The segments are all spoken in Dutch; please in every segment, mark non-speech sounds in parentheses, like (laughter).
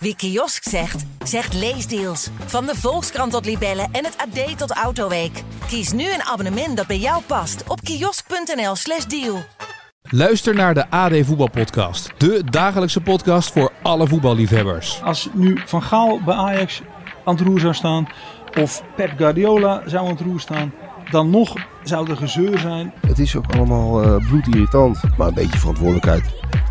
Wie kiosk zegt, zegt leesdeals. Van de Volkskrant tot Libellen en het AD tot Autoweek. Kies nu een abonnement dat bij jou past op kiosk.nl/slash deal. Luister naar de AD Voetbalpodcast. De dagelijkse podcast voor alle voetballiefhebbers. Als nu Van Gaal bij Ajax aan het roer zou staan, of Pep Guardiola zou aan het roer staan, dan nog zou er gezeur zijn. Het is ook allemaal eh bloedirritant. Maar een beetje verantwoordelijkheid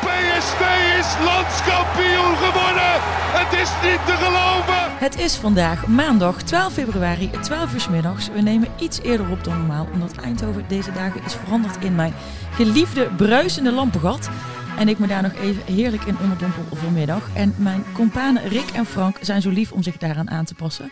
PSV is landskampioen geworden. Het is niet te geloven. Het is vandaag maandag 12 februari, 12 uur middags. We nemen iets eerder op dan normaal, omdat Eindhoven deze dagen is veranderd in mijn geliefde bruisende lampengat. En ik me daar nog even heerlijk in onderdompel vanmiddag. En mijn companen Rick en Frank zijn zo lief om zich daaraan aan te passen.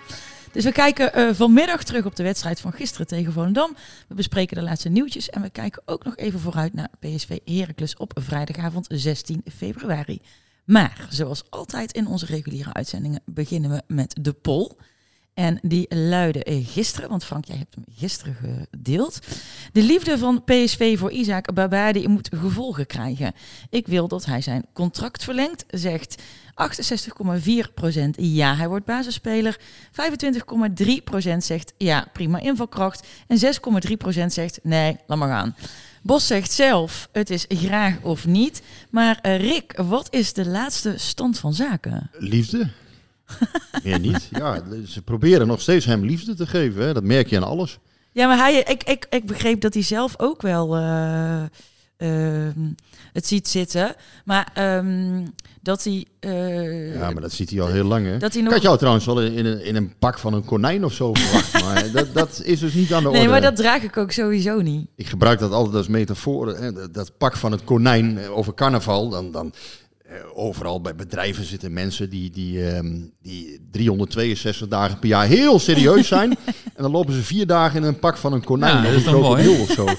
Dus we kijken eh, vanmiddag terug op de wedstrijd van gisteren tegen Volendam. We bespreken de laatste nieuwtjes en we kijken ook nog even vooruit naar PSV Heracles op vrijdagavond 16 februari. Maar zoals altijd in onze reguliere uitzendingen beginnen we met de poll. En die luidde gisteren, want Frank, jij hebt hem gisteren gedeeld. De liefde van PSV voor Isaac Babadi moet gevolgen krijgen. Ik wil dat hij zijn contract verlengt, zegt 68,4% ja, hij wordt basisspeler. 25,3% zegt ja, prima invalkracht. En 6,3% zegt nee, laat maar gaan. Bos zegt zelf, het is graag of niet. Maar eh, Rick, wat is de laatste stand van zaken? Liefde. Meer niet. Ja, ze proberen nog steeds hem liefde te geven. Hè. Dat merk je aan alles. Ja, maar hij, ik, ik, ik begreep dat hij zelf ook wel eh, ehm, het ziet zitten. Maar ehm, dat hij... eh, Ja, maar dat ziet hij al heel lang. Hè. Dat hij Ik nog- had jou trouwens wel in een, in een pak van een konijn of zo verwacht. (laughs) maar dat, dat is dus niet aan de orde. Nee, maar dat draag ik ook sowieso niet. Ik gebruik dat altijd als metafoor. Hè. Dat, dat pak van het konijn over carnaval. Dan, dan, overal bij bedrijven zitten mensen die, die, ehm, die 362 dagen per jaar heel serieus zijn. (laughs) en dan lopen ze vier dagen in een pak van een konijn. Ja, dat is een mooi, krokodil of zo. (laughs)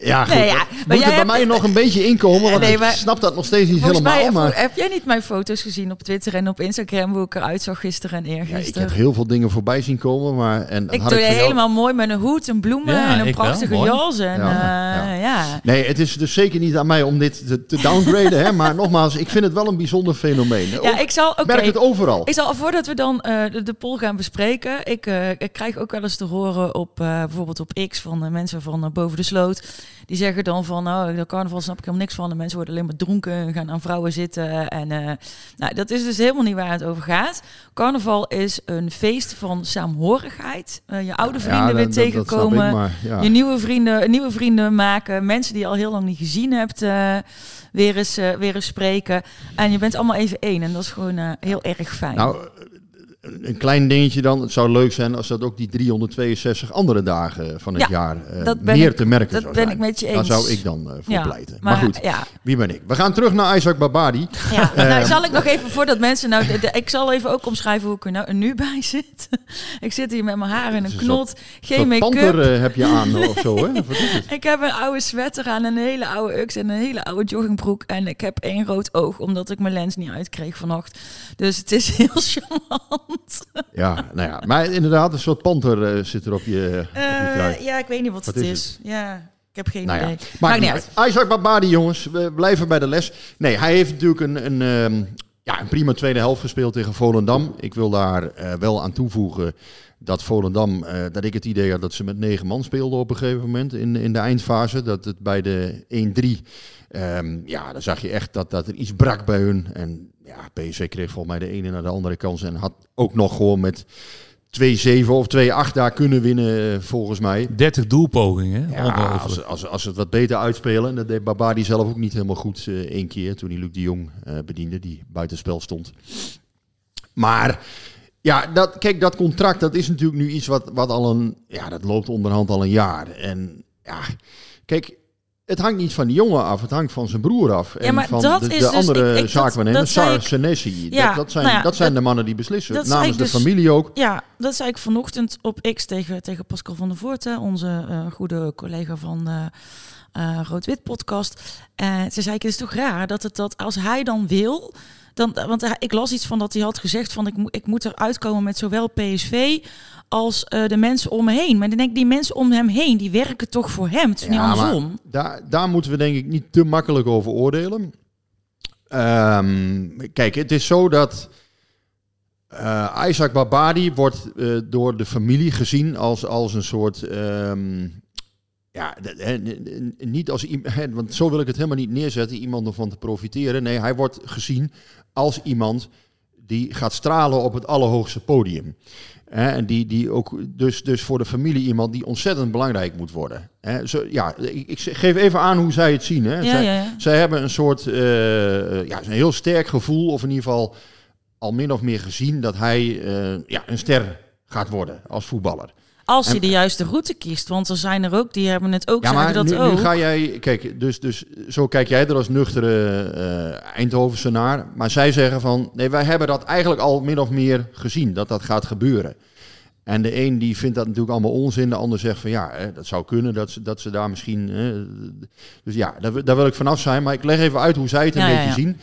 Ja, goed. Nee, ja, dat maar moet jij er bij hebt- mij nog een beetje inkomen. Want Nee, ik snap dat nog steeds niet Volgens helemaal. mij maar... heb jij niet mijn foto's gezien op Twitter en op Instagram hoe ik eruit zag gisteren en Ja, ik eergisteren? heb heel veel dingen voorbij zien komen, maar en ik had doe ik je jou- helemaal mooi met een hoed, een bloemen Ja, en een wel, prachtige jas. En, Ja, ja, ja. ja. Nee, het is dus zeker niet aan mij om dit te, te downgraden, hè? Maar nogmaals, ik vind het wel een bijzonder fenomeen. Ja, Ook- ik zal, oké. merk het overal. Ik zal, voordat we dan eh, de, de poll gaan bespreken, ik, eh, ik krijg ook wel eens te horen op eh, bijvoorbeeld op X van eh, mensen van eh, boven de sloot. Die zeggen dan van, nou, de carnaval snap ik helemaal niks van. De mensen worden alleen maar dronken en gaan aan vrouwen zitten. En eh, nou, dat is dus helemaal niet waar het over gaat. Carnaval is een feest van saamhorigheid. Eh, je oude vrienden Ja, weer dat- dat tegenkomen. ik, maar, ja. Je nieuwe vrienden, nieuwe vrienden maken. Mensen die je al heel lang niet gezien hebt, eh, weer, eens, weer eens spreken. En je bent allemaal even één. En dat is gewoon heel erg fijn. Nou, een klein dingetje dan. Het zou leuk zijn als dat ook die 362 andere dagen van het Ja, jaar ben meer ik- te merken dat zou ben zijn. ik met je Daar eens. zou ik dan eh, voor Ja, pleiten. Maar, maar, goed, ja. wie ben ik? We gaan terug naar Isaac Babadi. Ja, (laughs) nou zal ik nog even voordat mensen nou, de- de- ik zal even ook omschrijven hoe ik er nou nu bij (laughs) zit. ik zit hier met mijn haar in een knot, Een geen make-up. panter heb je aan of zo, hè? Wat is het? (laughs) Ik heb een oude sweater aan, een hele oude ux en een hele oude joggingbroek. En ik heb één rood oog, omdat ik mijn lens niet uitkreeg vannacht. Dus het is heel charmant. Ja, nou ja. Maar inderdaad, een soort panter eh, zit er op je, op je Eh, ja, ik weet niet wat, Wat het is is. Ja, ik heb geen Nou idee. maakt, Maakt niet uit. Isaac Babadi, jongens, we blijven bij de les. Nee, hij heeft natuurlijk een, een, ehm, ja, een prima tweede helft gespeeld tegen Volendam. Ik wil daar eh, wel aan toevoegen dat Volendam, dat ik het idee had dat ze met negen man speelden op een gegeven moment in, in de eindfase. Dat het bij de 1-3, ehm, ja, dan zag je echt dat, dat er iets brak bij hun. En ja, PSV kreeg volgens mij de ene naar de andere kans en had ook nog gewoon met 2-7 of 2-8 daar kunnen winnen, eh, volgens mij. 30 doelpogingen. Ja, als, als, als ze het wat beter uitspelen. En dat deed Babadi zelf ook niet helemaal goed eh, één keer. Toen hij Luc de Jong eh, bediende, die buitenspel stond. Maar ja, dat, kijk, dat contract dat is natuurlijk nu iets wat, wat al een... Ja, dat loopt onderhand al een jaar. En ja, kijk, het hangt niet van die jongen af, het hangt van zijn broer af. Ja, en maar van dat de, is de dus- andere ik- ik- zaakwaarnemer, Senesi. Ja, dat, dat zijn, nou ja, dat zijn dat- de mannen die beslissen. Namens de dus- familie ook. Ja, dat zei ik vanochtend op X tegen, tegen Pascal van der Voort, onze eh, goede collega van eh, Rood-Wit podcast. En ze zei ik, het is toch raar dat het dat als hij dan wil, dan, want ik las iets van dat hij had gezegd van ik, moet ik moet eruit komen met zowel PSV als eh, de mensen om me heen. Maar dan denk ik, die mensen om hem heen, die werken toch voor hem. Het is niet Ja, andersom. Daar, daar moeten we denk ik niet te makkelijk over oordelen. Ehm, kijk, het is zo dat eh, Isaac Babadi wordt eh, door de familie gezien als, als een soort... ehm, ja, niet als iemand, want zo wil ik het helemaal niet neerzetten, iemand ervan te profiteren. Nee, hij wordt gezien als iemand die gaat stralen op het allerhoogste podium. En die, die ook dus, dus voor de familie iemand die ontzettend belangrijk moet worden. Zo, ja, ik, ik geef even aan hoe zij het zien. Hè. Ja, zij, ja, ja. zij hebben een soort, eh, ja, een heel sterk gevoel, of in ieder geval al min of meer gezien dat hij eh, ja, een ster gaat worden als voetballer. Als En- de juiste route kiest. Want er zijn er ook, die hebben het ook, Ja, maar dat nu, ook. nu ga jij, kijk, dus, dus zo kijk jij er als nuchtere eh Eindhovense naar. Maar zij zeggen van, nee, wij hebben dat eigenlijk al min of meer gezien, dat dat gaat gebeuren. En de een die vindt dat natuurlijk allemaal onzin, de ander zegt van ja, hè, dat zou kunnen dat ze, dat ze daar misschien. Hè, dus ja, daar, wil- daar wil ik vanaf zijn. Maar ik leg even uit hoe zij het een Ja, ja, beetje ja. zien.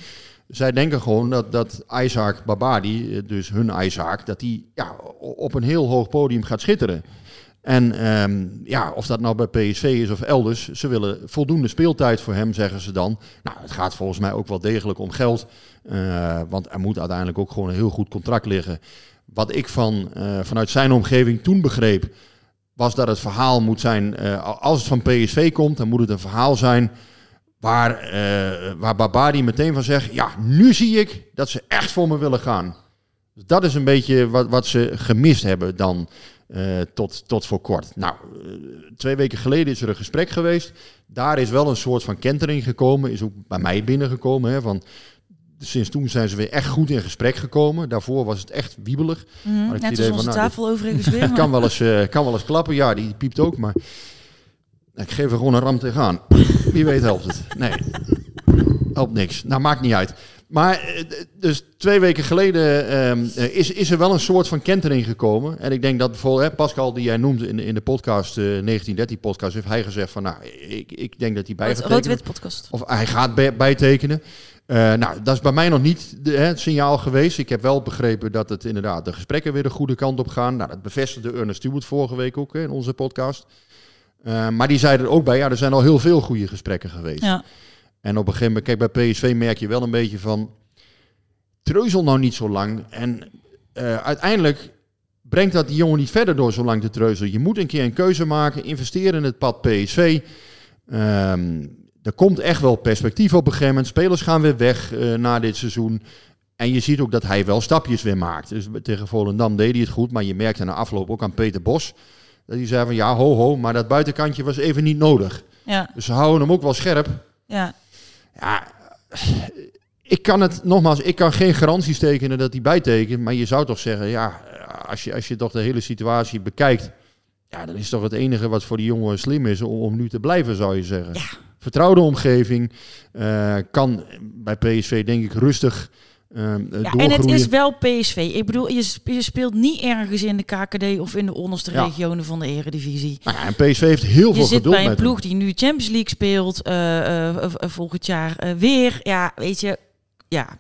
Zij denken gewoon dat, dat Isaac Babadi, eh, dus hun Isaac, dat die ja, op een heel hoog podium gaat schitteren. En ehm, ja, of dat nou bij PSV is of elders, ze willen voldoende speeltijd voor hem, zeggen ze dan. Nou, het gaat volgens mij ook wel degelijk om geld. eh, want er moet uiteindelijk ook gewoon een heel goed contract liggen. Wat ik van, eh, vanuit zijn omgeving toen begreep, was dat het verhaal moet zijn, als het van PSV komt, dan moet het een verhaal zijn waar, eh waar Babadi meteen van zegt, ja, nu zie ik dat ze echt voor me willen gaan. Dus dat is een beetje wat, wat ze gemist hebben dan eh, tot, tot voor kort. Nou, eh, twee weken geleden is er een gesprek geweest. Daar is wel een soort van kentering gekomen, is ook bij mij binnengekomen. Hè, van, sinds toen zijn ze weer echt goed in gesprek gekomen. Daarvoor was het echt wiebelig. Mhm, Had ik Net idee van, nou, tafel overigens weer. het maar- kan wel, eens, kan wel eens klappen, ja, die piept ook, maar ik geef er gewoon een ram tegenaan. Wie weet helpt het. Nee, helpt niks. Nou, maakt niet uit. Maar eh, dus twee weken geleden ehm, eh, is, is er wel een soort van kentering gekomen. En ik denk dat bijvoorbeeld hè, Pascal, die jij noemde in, de- in de podcast, eh 1913-podcast, heeft hij gezegd van, nou, ik, ik denk dat hij bij gaat. Rood-wit podcast. Of hij gaat bij- bijtekenen. Nou, dat is bij mij nog niet de, hè, het signaal geweest. Ik heb wel begrepen dat het inderdaad de gesprekken weer de goede kant op gaan. Nou, dat bevestigde Ernest Stewart vorige week ook hè, in onze podcast. Eh, maar die zei er ook bij, ja, er zijn al heel veel goede gesprekken geweest. Ja. En op een gegeven moment, kijk, bij PSV merk je wel een beetje van... Treuzel nou niet zo lang. En eh, uiteindelijk brengt dat die jongen niet verder door zo lang te treuzelen. Je moet een keer een keuze maken, investeren in het pad PSV. Ehm, er komt echt wel perspectief op een gegeven moment. Spelers gaan weer weg eh, na dit seizoen. En je ziet ook dat hij wel stapjes weer maakt. Dus tegen Volendam deed hij het goed. Maar je merkte na afloop ook aan Peter Bos... dat hij zei van ja, ho ho, maar dat buitenkantje was even niet nodig. Ja, Dus ze houden hem ook wel scherp. ja. Ja, ik kan het nogmaals, ik kan geen garanties tekenen dat hij bijtekent. Maar je zou toch zeggen, ja, als je, als je toch de hele situatie bekijkt. Ja, dan is toch het enige wat voor die jongen slim is om, om nu te blijven, zou je zeggen. Vertrouwde omgeving. eh, kan bij PSV denk ik rustig eh Ja, en het is wel PSV. Ik bedoel, je, sp- je speelt niet ergens in de KKD of in de onderste Ja. regionen van de Eredivisie. Nou ja, en PSV heeft heel Je veel zit geduld bij een met ploeg die nu Champions League speelt, eh, eh, volgend jaar eh, weer. Ja, weet je, ja.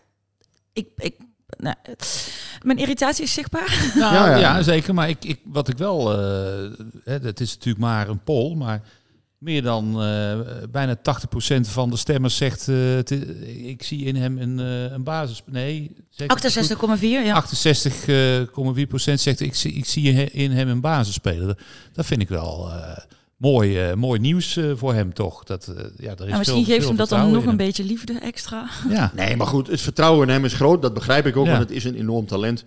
Ik, ik, nou, mijn irritatie is zichtbaar. Nou, Ja, ja, ja. zeker. Maar ik, ik, wat ik wel... eh, hè, het is natuurlijk maar een poll, maar meer dan eh, bijna 80% van de stemmers zegt... eh, ik zie in hem een, eh, een basis... Nee, zeg ik het goed? 68,4, ja. 68,4 procent zegt ik zie, ik zie in he- in hem een basisspeler. Dat vind ik wel eh, mooi, eh, mooi nieuws eh, voor hem toch. Dat, eh, ja, er is En misschien veel- geeft veel hem dat dan nog een hem. beetje liefde extra. Ja. Nee, maar goed, het vertrouwen in hem is groot. Dat begrijp ik ook, Ja. want het is een enorm talent.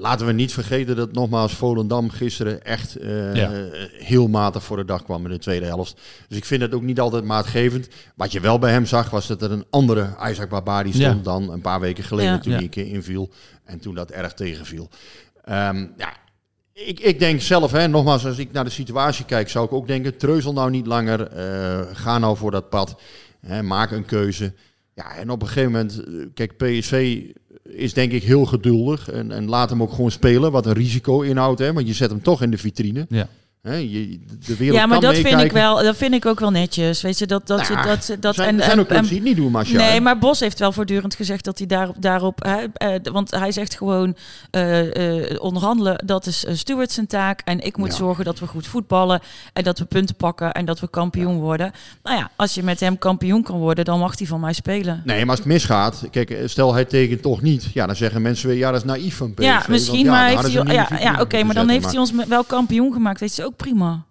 Laten we niet vergeten dat nogmaals Volendam gisteren echt eh, Ja. heel matig voor de dag kwam in de tweede helft. Dus ik vind het ook niet altijd maatgevend. Wat je wel bij hem zag, was dat er een andere Isaac Barbari stond Ja. dan een paar weken geleden Ja. toen Ja. hij een keer inviel. En toen dat erg tegenviel. Ehm, ja, ik, ik denk zelf, hè, nogmaals, als ik naar de situatie kijk, zou ik ook denken: treuzel nou niet langer. eh, ga nou voor dat pad. Hè, maak een keuze. Ja, en op een gegeven moment, eh, kijk, PSV is denk ik heel geduldig. En, en laat hem ook gewoon spelen, wat een risico inhoudt. Hè, want je zet hem toch in de vitrine. Ja. Hè, je, de wereld Ja, maar kan dat vind ik wel. Dat vind ik ook wel netjes. Weet je dat dat Nou dat dat. dat er zijn, zijn ook die het niet doen, Marcia. Nee, maar Bos heeft wel voortdurend gezegd dat hij daarop, daarop eh, want hij zegt gewoon eh, eh, onderhandelen, dat is uh, Stuart zijn taak en ik moet Ja. zorgen dat we goed voetballen en dat we punten pakken en dat we kampioen worden. Nou ja, als je met hem kampioen kan worden, dan mag hij van mij spelen. Nee, maar als het misgaat, kijk, stel hij tekent toch niet. Ja, dan zeggen mensen weer, ja, dat is naïef van PSV. ja, want misschien, ja, maar heeft hij, ja, ja, oké, maar dan heeft hij ons wel kampioen gemaakt. Dat is ook prima.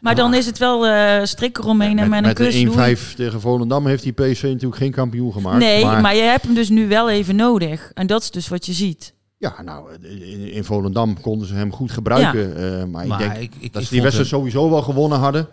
Maar dan is het wel eh strik eromheen en met, met, een met kus. doei. de 1-5 tegen Volendam heeft die PSV natuurlijk geen kampioen gemaakt. Nee, maar... je hebt hem dus nu wel even nodig. En dat is dus wat je ziet. Ja, nou, in, in Volendam konden ze hem goed gebruiken. eh, maar, Maar ik denk ik- ik- dat ik ze die wedstrijd hem- sowieso wel gewonnen hadden.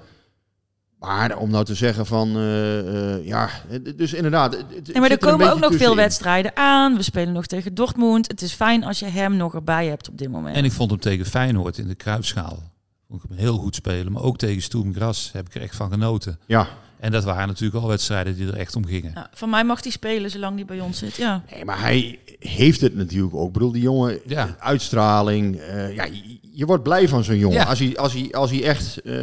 Maar om nou te zeggen van, eh, eh, ja, het- dus inderdaad. het- maar er komen ook nog veel wedstrijden aan. We spelen nog tegen Dortmund. Het is fijn als je hem nog erbij hebt op dit moment. En ik vond hem tegen Feyenoord in de Kruipschaal. Vond ik hem heel goed spelen. Maar ook tegen Stoem Gras heb ik er echt van genoten. Ja. En dat waren natuurlijk al wedstrijden die er echt om gingen. Ja, van mij mag hij spelen zolang hij bij ons zit. Ja. Nee, maar hij heeft het natuurlijk ook. Ik bedoel, die jongen, Ja. uitstraling. eh, ja, je, wordt blij van zo'n jongen. Ja. Als, hij, als, hij, als hij echt eh,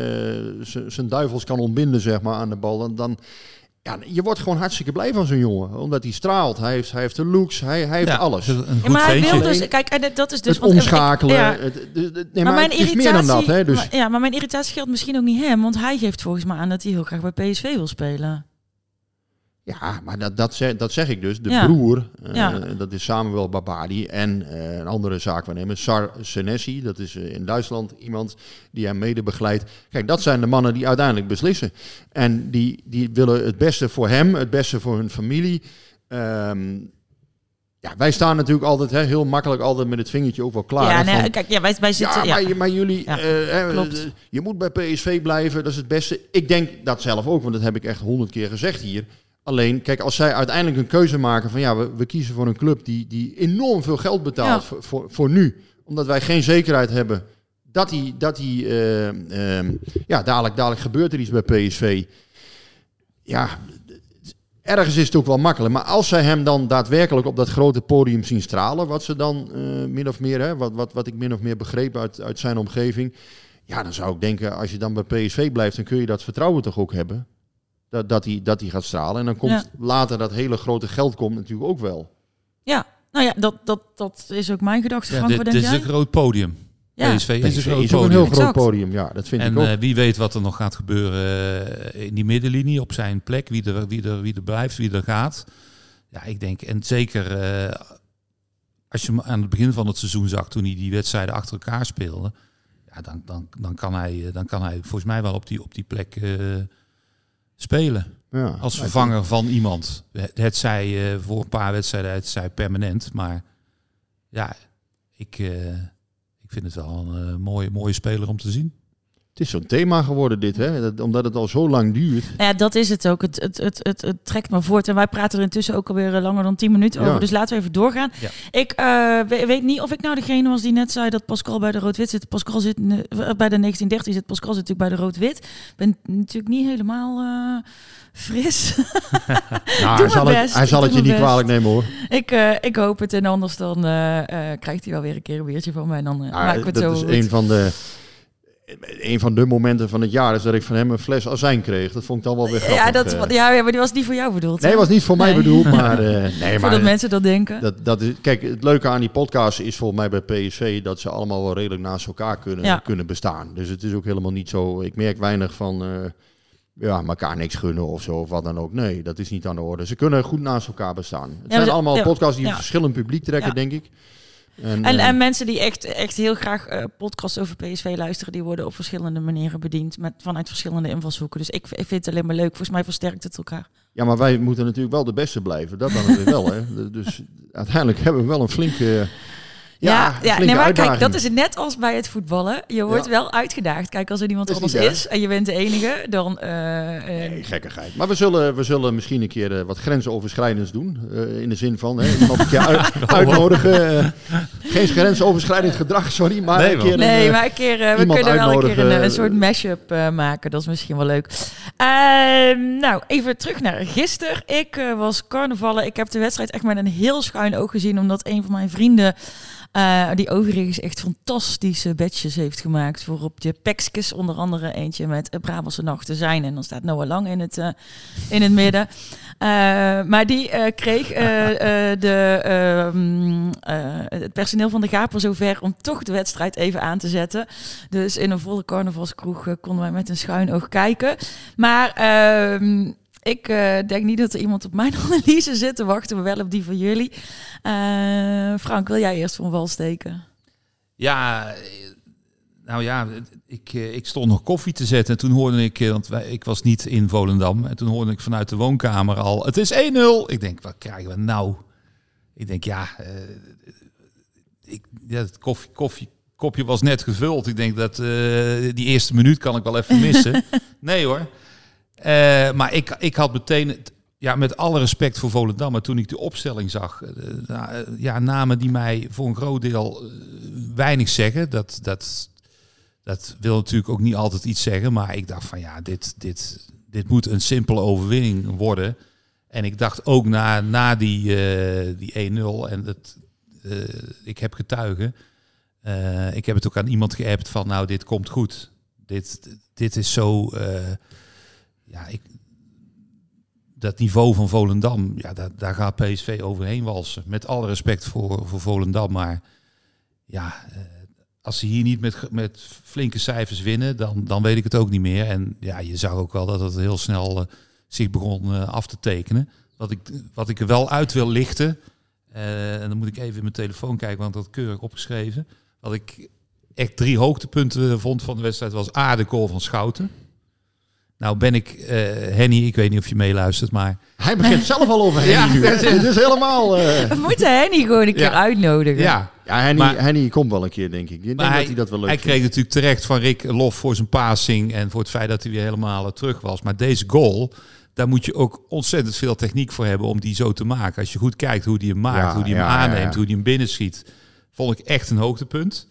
zijn duivels kan ontbinden, zeg maar, aan de bal. Dan, dan ja, je wordt gewoon hartstikke blij van zo'n jongen. Omdat hij straalt. Hij heeft, hij heeft de looks. Hij, hij heeft Ja, alles. Een goed Ja, maar hij wil dus... Kijk, en dat is dus... het want omschakelen. ja. het, het- het- nee, maar, maar mijn irritatie, meer dan dat. Hè, dus, maar- ja, maar mijn irritatie geldt misschien ook niet hem, want hij geeft volgens mij aan dat hij heel graag bij PSV wil spelen. Ja, maar dat, dat, zeg, dat zeg ik dus. De Ja. broer, eh, Ja. dat is Samuel Babadi. En eh, een andere zaakwaarnemer, Sar Senesi. Dat is eh, in Duitsland iemand die hem mede begeleidt. Kijk, dat zijn de mannen die uiteindelijk beslissen. En die, die willen het beste voor hem, het beste voor hun familie. Ehm, ja, wij staan natuurlijk altijd hè, heel makkelijk altijd met het vingertje ook wel klaar. ja, nee, van- kijk, ja, wij, wij zitten... ja, Ja, maar, maar jullie, Ja, je moet bij PSV blijven, dat is het beste. Ik denk dat zelf ook, want dat heb ik echt honderd keer gezegd hier. Alleen, kijk, als zij uiteindelijk een keuze maken van ja, we, we kiezen voor een club die, die enorm veel geld betaalt Ja. voor, voor, voor nu, omdat wij geen zekerheid hebben dat die, dat die eh, ehm, ja, dadelijk, dadelijk gebeurt er iets bij PSV. Ja, ergens is het ook wel makkelijk. Maar als zij hem dan daadwerkelijk op dat grote podium zien stralen, wat ze dan eh, min of meer, hè, wat, wat, wat ik min of meer begreep uit, uit zijn omgeving. Ja, dan zou ik denken, als je dan bij PSV blijft, dan kun je dat vertrouwen toch ook hebben. Dat, dat, hij, dat hij gaat stralen. En dan komt Ja. later dat hele grote geld komt natuurlijk ook wel. ja, nou ja, dat, dat, dat is ook mijn gedachte. Ja, Frank, dit, is jij? een groot podium. Ja. PSV is een groot is ook een heel groot Exact. podium, ja, dat vind En ik ook. eh, wie weet wat er nog gaat gebeuren eh, in die middenlinie op zijn plek. Wie er, wie er, wie er blijft, wie er gaat. Ja, ik denk, en zeker eh, als je hem aan het begin van het seizoen zag, toen hij die wedstrijden achter elkaar speelde. Ja, dan, dan, dan, kan, hij, dan kan hij volgens mij wel op die, op die plek eh, spelen. ja. Als vervanger van iemand. Het, het zij eh, voor een paar wedstrijden, het zij permanent. Maar ja, ik, eh, ik vind het wel een eh, mooie, mooie speler om te zien. Het is zo'n thema geworden dit, hè? Dat, omdat het al zo lang duurt. Nou Ja, dat is het ook. Het, het, het, het, het trekt me voort. En wij praten er intussen ook alweer eh, langer dan 10 minuten Ja. over. Dus laten we even doorgaan. Ja. Ik eh, we- weet niet of ik nou degene was die net zei dat Pascal bij de Rood-Wit zit. Pascal zit eh, bij de 1930 zit. Pascal zit natuurlijk bij de Rood-Wit. Ik ben natuurlijk niet helemaal eh, fris. (laughs) Nou, Doe hij zal het, hij zal doe het je niet best. kwalijk nemen hoor. ik, eh, ik hoop het. En anders dan krijgt hij wel weer een keer een biertje van mij. En dan Ja, maak ik het dat zo is goed. een van de... Een van de momenten van het jaar is dat ik van hem een fles azijn kreeg. Dat vond ik dan wel weer grappig. ja, dat, eh. ja, maar die was niet voor jou bedoeld. Nee, was niet voor mij bedoeld, (laughs) maar... eh, nee, maar Voordat mensen dat denken. dat, dat is, kijk, het leuke aan die podcast is volgens mij bij PSV... dat ze allemaal wel redelijk naast elkaar kunnen, Ja. kunnen bestaan. Dus het is ook helemaal niet zo... Ik merk weinig van... eh, ja, elkaar niks gunnen of zo, of wat dan ook. Nee, dat is niet aan de orde. Ze kunnen goed naast elkaar bestaan. Het zijn allemaal ja, podcasts die een verschillend publiek trekken, denk ik. En, En, eh, en mensen die echt, echt heel graag eh, podcasts over PSV luisteren, die worden op verschillende manieren bediend met, vanuit verschillende invalshoeken. Dus ik, ik vind het alleen maar leuk. Volgens mij versterkt het elkaar. Ja, maar wij moeten natuurlijk wel de beste blijven. Dat dan weer wel, hè. (laughs) Dus uiteindelijk hebben we wel een flinke... Ja, Ja, nee, maar uitdaging. kijk, dat is het net als bij het voetballen. Je wordt Ja. wel uitgedaagd. Kijk, als er niemand Dat is anders niet is en je bent de enige, dan... eh, eh, Nee, gekkigheid. Maar we zullen, we zullen misschien een keer eh, wat grensoverschrijdends doen. Eh, in de zin van hè, iemand een keer uit- (laughs) (laughs) uitnodigen. eh, geen grensoverschrijdend gedrag, sorry. Maar Nee, een keer een, Nee, eh, maar een keer, eh, we iemand kunnen wel een keer een, soort mashup eh maken. Dat is misschien wel leuk. Ehm, nou, even terug naar gisteren. Ik eh, was carnavallen. Ik heb de wedstrijd echt met een heel schuin oog gezien. Omdat een van mijn vrienden, eh, die overigens echt fantastische badges heeft gemaakt. Voor op je pekskes. Onder andere eentje met eh, Brabantse nachten zijn. En dan staat Noah Lang in het, eh, in het midden. Maar die kreeg de, ehm, eh, het personeel van de Gaper zover om toch de wedstrijd even aan te zetten. Dus in een volle carnavalskroeg konden wij met een schuin oog kijken. Maar ehm, ik eh, denk niet dat er iemand op mijn (laughs) analyse zit te wachten, maar wel op die van jullie. Eh, Frank, wil jij eerst van wal steken? Ja, nou ja, ik, eh, ik stond nog koffie te zetten. En toen hoorde ik, want wij, ik was niet in Volendam. En toen hoorde ik vanuit de woonkamer al, het is 1-0. Ik denk, wat krijgen we nou? Ik denk, ja, ik, ja het koffie, koffie, kopje was net gevuld. Ik denk dat die eerste minuut kan ik wel even missen. (laughs) nee hoor. Eh, maar ik, ik had meteen, het- ja, met alle respect voor Volendam, maar toen ik de opstelling zag, eh, eh, ja, namen die mij voor een groot deel weinig zeggen. Dat, dat, dat wil natuurlijk ook niet altijd iets zeggen, maar ik dacht van ja, dit, dit, dit moet een simpele overwinning worden. En ik dacht ook na, na die, die 1-0, en eh, ik heb getuigen. Ik heb het ook aan iemand geappt van nou, dit komt goed. Dit, dit is zo, ja, ik, dat niveau van Volendam, ja, daar, daar gaat PSV overheen walsen. Met alle respect voor, voor Volendam, maar ja, eh, als ze hier niet met, met flinke cijfers winnen, dan, dan weet ik het ook niet meer. En ja, je zag ook wel dat het heel snel eh, zich begon eh, af te tekenen. Wat ik, wat ik er wel uit wil lichten, en dan moet ik even in mijn telefoon kijken, want dat keurig opgeschreven. Wat ik echt drie hoogtepunten vond van de wedstrijd was A, de goal van Schouten. Nou ben ik, eh, Henny, ik weet niet of je meeluistert, maar... Hij begint zelf al over (laughs) Henny Ja, nu. dat is- Het is helemaal... eh, We moeten Henny gewoon een keer Ja. uitnodigen. Ja, ja, Henny, Maar- Henny komt wel een keer, denk ik. Ik denk Maar dat hij, hij dat wel leuk hij vindt. kreeg natuurlijk terecht van Rick lof voor zijn passing en voor het feit dat hij weer helemaal eh, terug was. Maar deze goal, daar moet je ook ontzettend veel techniek voor hebben om die zo te maken. Als je goed kijkt hoe die hem maakt, Ja, hoe die hem aanneemt, ja. hoe die hem binnenschiet, vond ik echt een hoogtepunt.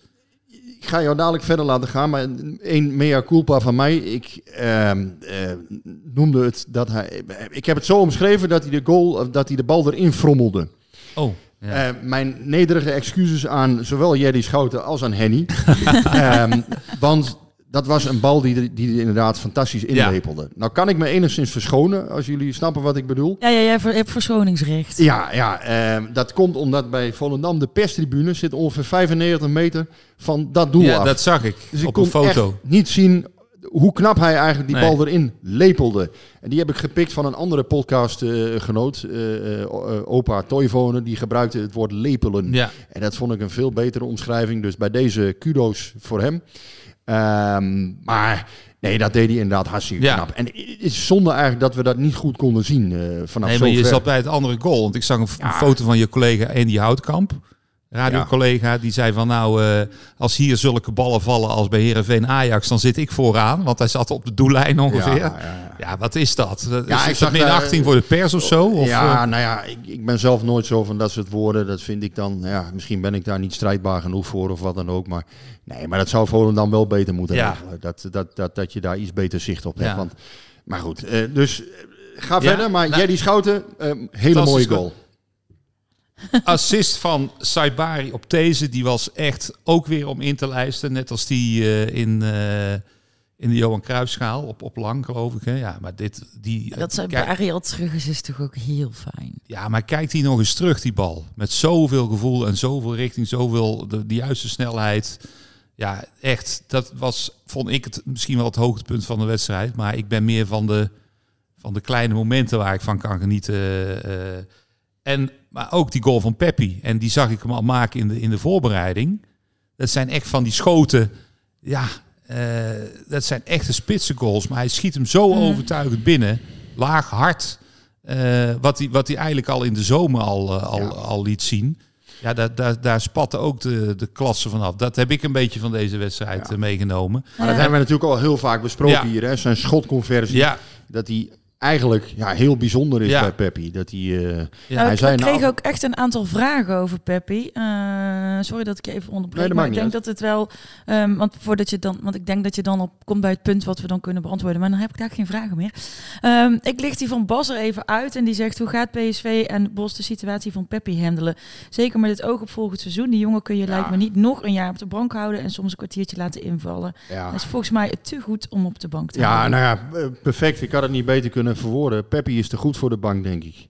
Ik ga jou dadelijk verder laten gaan, maar één mea culpa van mij. Ik ehm, eh, noemde het dat hij... Ik heb het zo omschreven dat hij de, goal, dat hij de bal erin frommelde. Oh, ja. Eh, mijn nederige excuses aan zowel Jerry Schouten als aan Henny. (laughs) Ehm, want dat was een bal die er, die er inderdaad fantastisch inlepelde. Nou kan ik me enigszins verschonen, als jullie snappen wat ik bedoel. Ja, ja, jij hebt verschoningsrecht. Ja, ja ehm, dat komt omdat bij Volendam de perstribune zit ongeveer 95 meter van dat doel ja, af. dat zag ik Dus ik op kon een foto. echt niet zien hoe knap hij eigenlijk die Nee. bal erin lepelde. En die heb ik gepikt van een andere podcastgenoot, eh, eh, opa Toivonen, die gebruikte het woord lepelen. Ja. En dat vond ik een veel betere omschrijving. Dus bij deze kudo's voor hem. Ehm, maar nee, dat deed hij inderdaad hartstikke Ja. knap. En het is zonde eigenlijk dat we dat niet goed konden zien eh, vanaf Nee, maar je zat bij het andere goal. Want ik zag een foto van je collega Andy Houtkamp. Radiocollega, die zei van nou, eh, als hier zulke ballen vallen als bij Herenveen Ajax, dan zit ik vooraan. Want hij zat op de doellijn ongeveer. Ja, wat is dat? dat Ja, is ik het zag daar- minachting voor de pers of zo? Of, ja, eh, nou ja, ik, ik ben zelf nooit zo van dat soort woorden. Dat vind ik dan, ja, misschien ben ik daar niet strijdbaar genoeg voor of wat dan ook. Maar nee, maar dat zou Volendam wel beter moeten Ja. regelen. Dat, dat, dat, dat je daar iets beter zicht op hebt. Ja. Want, maar goed, eh, dus eh, ga verder. Maar nou, Jerry Schouten, eh, hele mooie goal. assist van Saibari op deze, die was echt ook weer om in te lijsten. Net als die eh, in, eh, in de Johan Cruijffschaal op, op lang, geloof ik. Hè? Ja, maar dit, die, Dat zijn kijk- bij Ariel terug is, toch ook heel fijn. Ja, maar kijkt hij nog eens terug, die bal. Met zoveel gevoel en zoveel richting, zoveel de, de juiste snelheid. Ja, echt, dat was, vond ik het misschien wel het hoogtepunt van de wedstrijd. Maar ik ben meer van de, van de kleine momenten waar ik van kan genieten. eh, en, maar ook die goal van Peppi. En die zag ik hem al maken in de, in de voorbereiding. Dat zijn echt van die schoten. Ja, eh, dat zijn echte spitse goals. Maar hij schiet hem zo overtuigend binnen. Laag, hard. eh, wat, hij, wat hij eigenlijk al in de zomer al, eh, al, al liet zien. Ja, daar, daar, daar spatte ook de, de klasse vanaf. Dat heb ik een beetje van deze wedstrijd Ja. eh, meegenomen. Maar dat hebben we natuurlijk al heel vaak besproken Ja. hier. Hè? Zijn schotconversie. Ja, Dat hij eigenlijk ja, heel bijzonder is Ja. bij Peppi. Dat hij, eh, ja. Nou, hij ik zei kreeg nou- ook echt een aantal vragen over Peppy. Eh, sorry dat ik je even onderbreek, Nee, maar ik denk dat het wel, ehm, want voordat je dan, want ik denk dat je dan op komt bij het punt wat we dan kunnen beantwoorden, maar dan heb ik daar geen vragen meer. Ehm, ik licht die van Bas er even uit en die zegt hoe gaat PSV en Bos de situatie van Peppy handelen? Zeker met het oog op volgend seizoen. Die jongen kun je Ja. lijkt me niet nog een jaar op de bank houden en soms een kwartiertje laten invallen. ja. Dat is volgens mij te goed om op de bank te Ja, houden. nou ja, eh, perfect. Ik had het niet beter kunnen verwoorden. Peppi is te goed voor de bank, denk ik.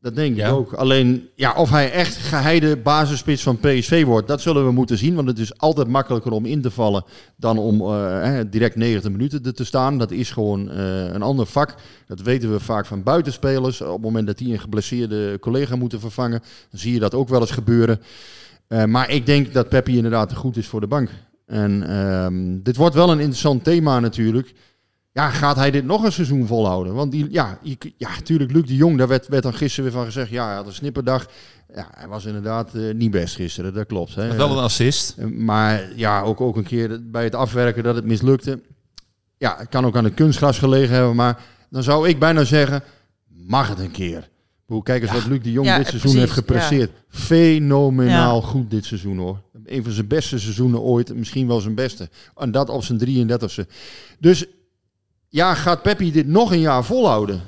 Dat denk Ja. ik ook. Alleen, ja, of hij echt geheide basisspits van PSV wordt, dat zullen we moeten zien. Want het is altijd makkelijker om in te vallen dan om eh, direct 90 minuten er te staan. Dat is gewoon eh, een ander vak. Dat weten we vaak van buitenspelers. Op het moment dat die een geblesseerde collega moeten vervangen, dan zie je dat ook wel eens gebeuren. Eh, maar ik denk dat Peppi inderdaad te goed is voor de bank. En ehm, dit wordt wel een interessant thema natuurlijk. Ja, gaat hij dit nog een seizoen volhouden? Want die, ja, je, ja, natuurlijk, Luc de Jong, daar werd, werd dan gisteren weer van gezegd. Ja, hij had een snipperdag. Ja, hij was inderdaad eh, niet best gisteren, dat klopt. Hè. wel een assist. Eh, Maar ja, ook, ook een keer bij het afwerken dat het mislukte. Ja, het kan ook aan de kunstgras gelegen hebben. Maar dan zou ik bijna zeggen, mag het een keer? Hoe kijk eens wat Luc de Jong Ja, dit seizoen precies, heeft gepresteerd. Fenomenaal goed dit seizoen hoor. Een van zijn beste seizoenen ooit. Misschien wel zijn beste. En dat op zijn 33ste. Dus ja, gaat Peppi dit nog een jaar volhouden?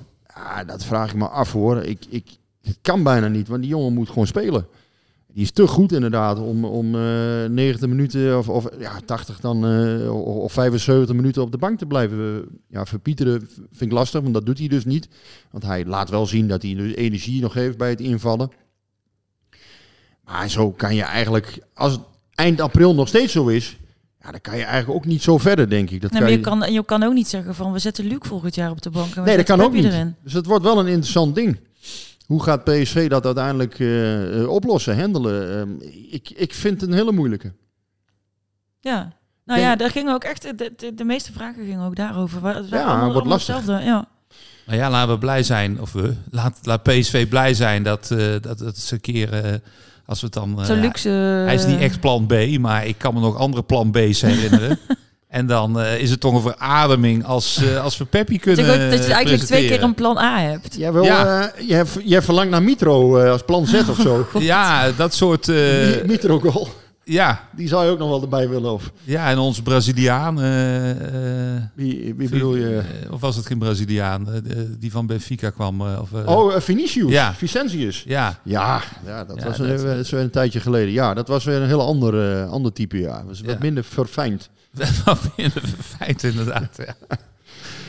Dat vraag ik me af hoor. Ik, ik, kan bijna niet, want die jongen moet gewoon spelen. Die is te goed inderdaad om, om eh 90 minuten of, of ja, 80 dan, eh, of of 75 minuten op de bank te blijven. Ja, verpieteren vind ik lastig, want dat doet hij dus niet. Want hij laat wel zien dat hij dus energie nog heeft bij het invallen. Maar zo kan je eigenlijk, als het eind april nog steeds zo is, ja, dan kan je eigenlijk ook niet zo verder, denk ik. Dat Nee, maar kan je kan, je kan ook niet zeggen van we zetten Luc volgend jaar op de bank. En we Nee, dat kan ook niet. Erin. Dus het wordt wel een interessant ding. Hoe gaat PSV dat uiteindelijk eh, eh, oplossen, handelen? Ehm, ik, ik vind het een hele moeilijke. Ja. Nou Denk- ja, daar gingen ook echt, de, de, de meeste vragen gingen ook daarover. Het Ja, allemaal, wordt allemaal lastig. hetzelfde, Ja. Maar ja, laten we blij zijn, of we, laat, laat PSV blij zijn dat, eh dat het eens een keer, eh, als we het dan... eh, luxe... Hij is niet echt plan B, maar ik kan me nog andere plan B's herinneren. (laughs) en dan eh, is het toch een verademing als, eh, (laughs) als we Peppi Ik kunnen dat je eigenlijk twee keer een plan A hebt. Jij, wil, Ja. eh, jij, jij verlangt naar Mitro eh, als plan Z of zo. Ja, dat soort... eh, Mi- Mitro goal. Ja, Die zou je ook nog wel erbij willen. Of, ja, en ons Braziliaan... eh, eh, wie, wie bedoel je? eh, Of was het geen Braziliaan? die van Benfica kwam. of, Oh, Vinicius. Ja. Vicentius. Ja, Ja, ja dat Ja, was dat- een, een tijdje geleden. Ja, dat was weer een heel ander, ander type. Ja, was wat Ja. minder verfijnd. (laughs) wat in de feit inderdaad. Ja. (laughs)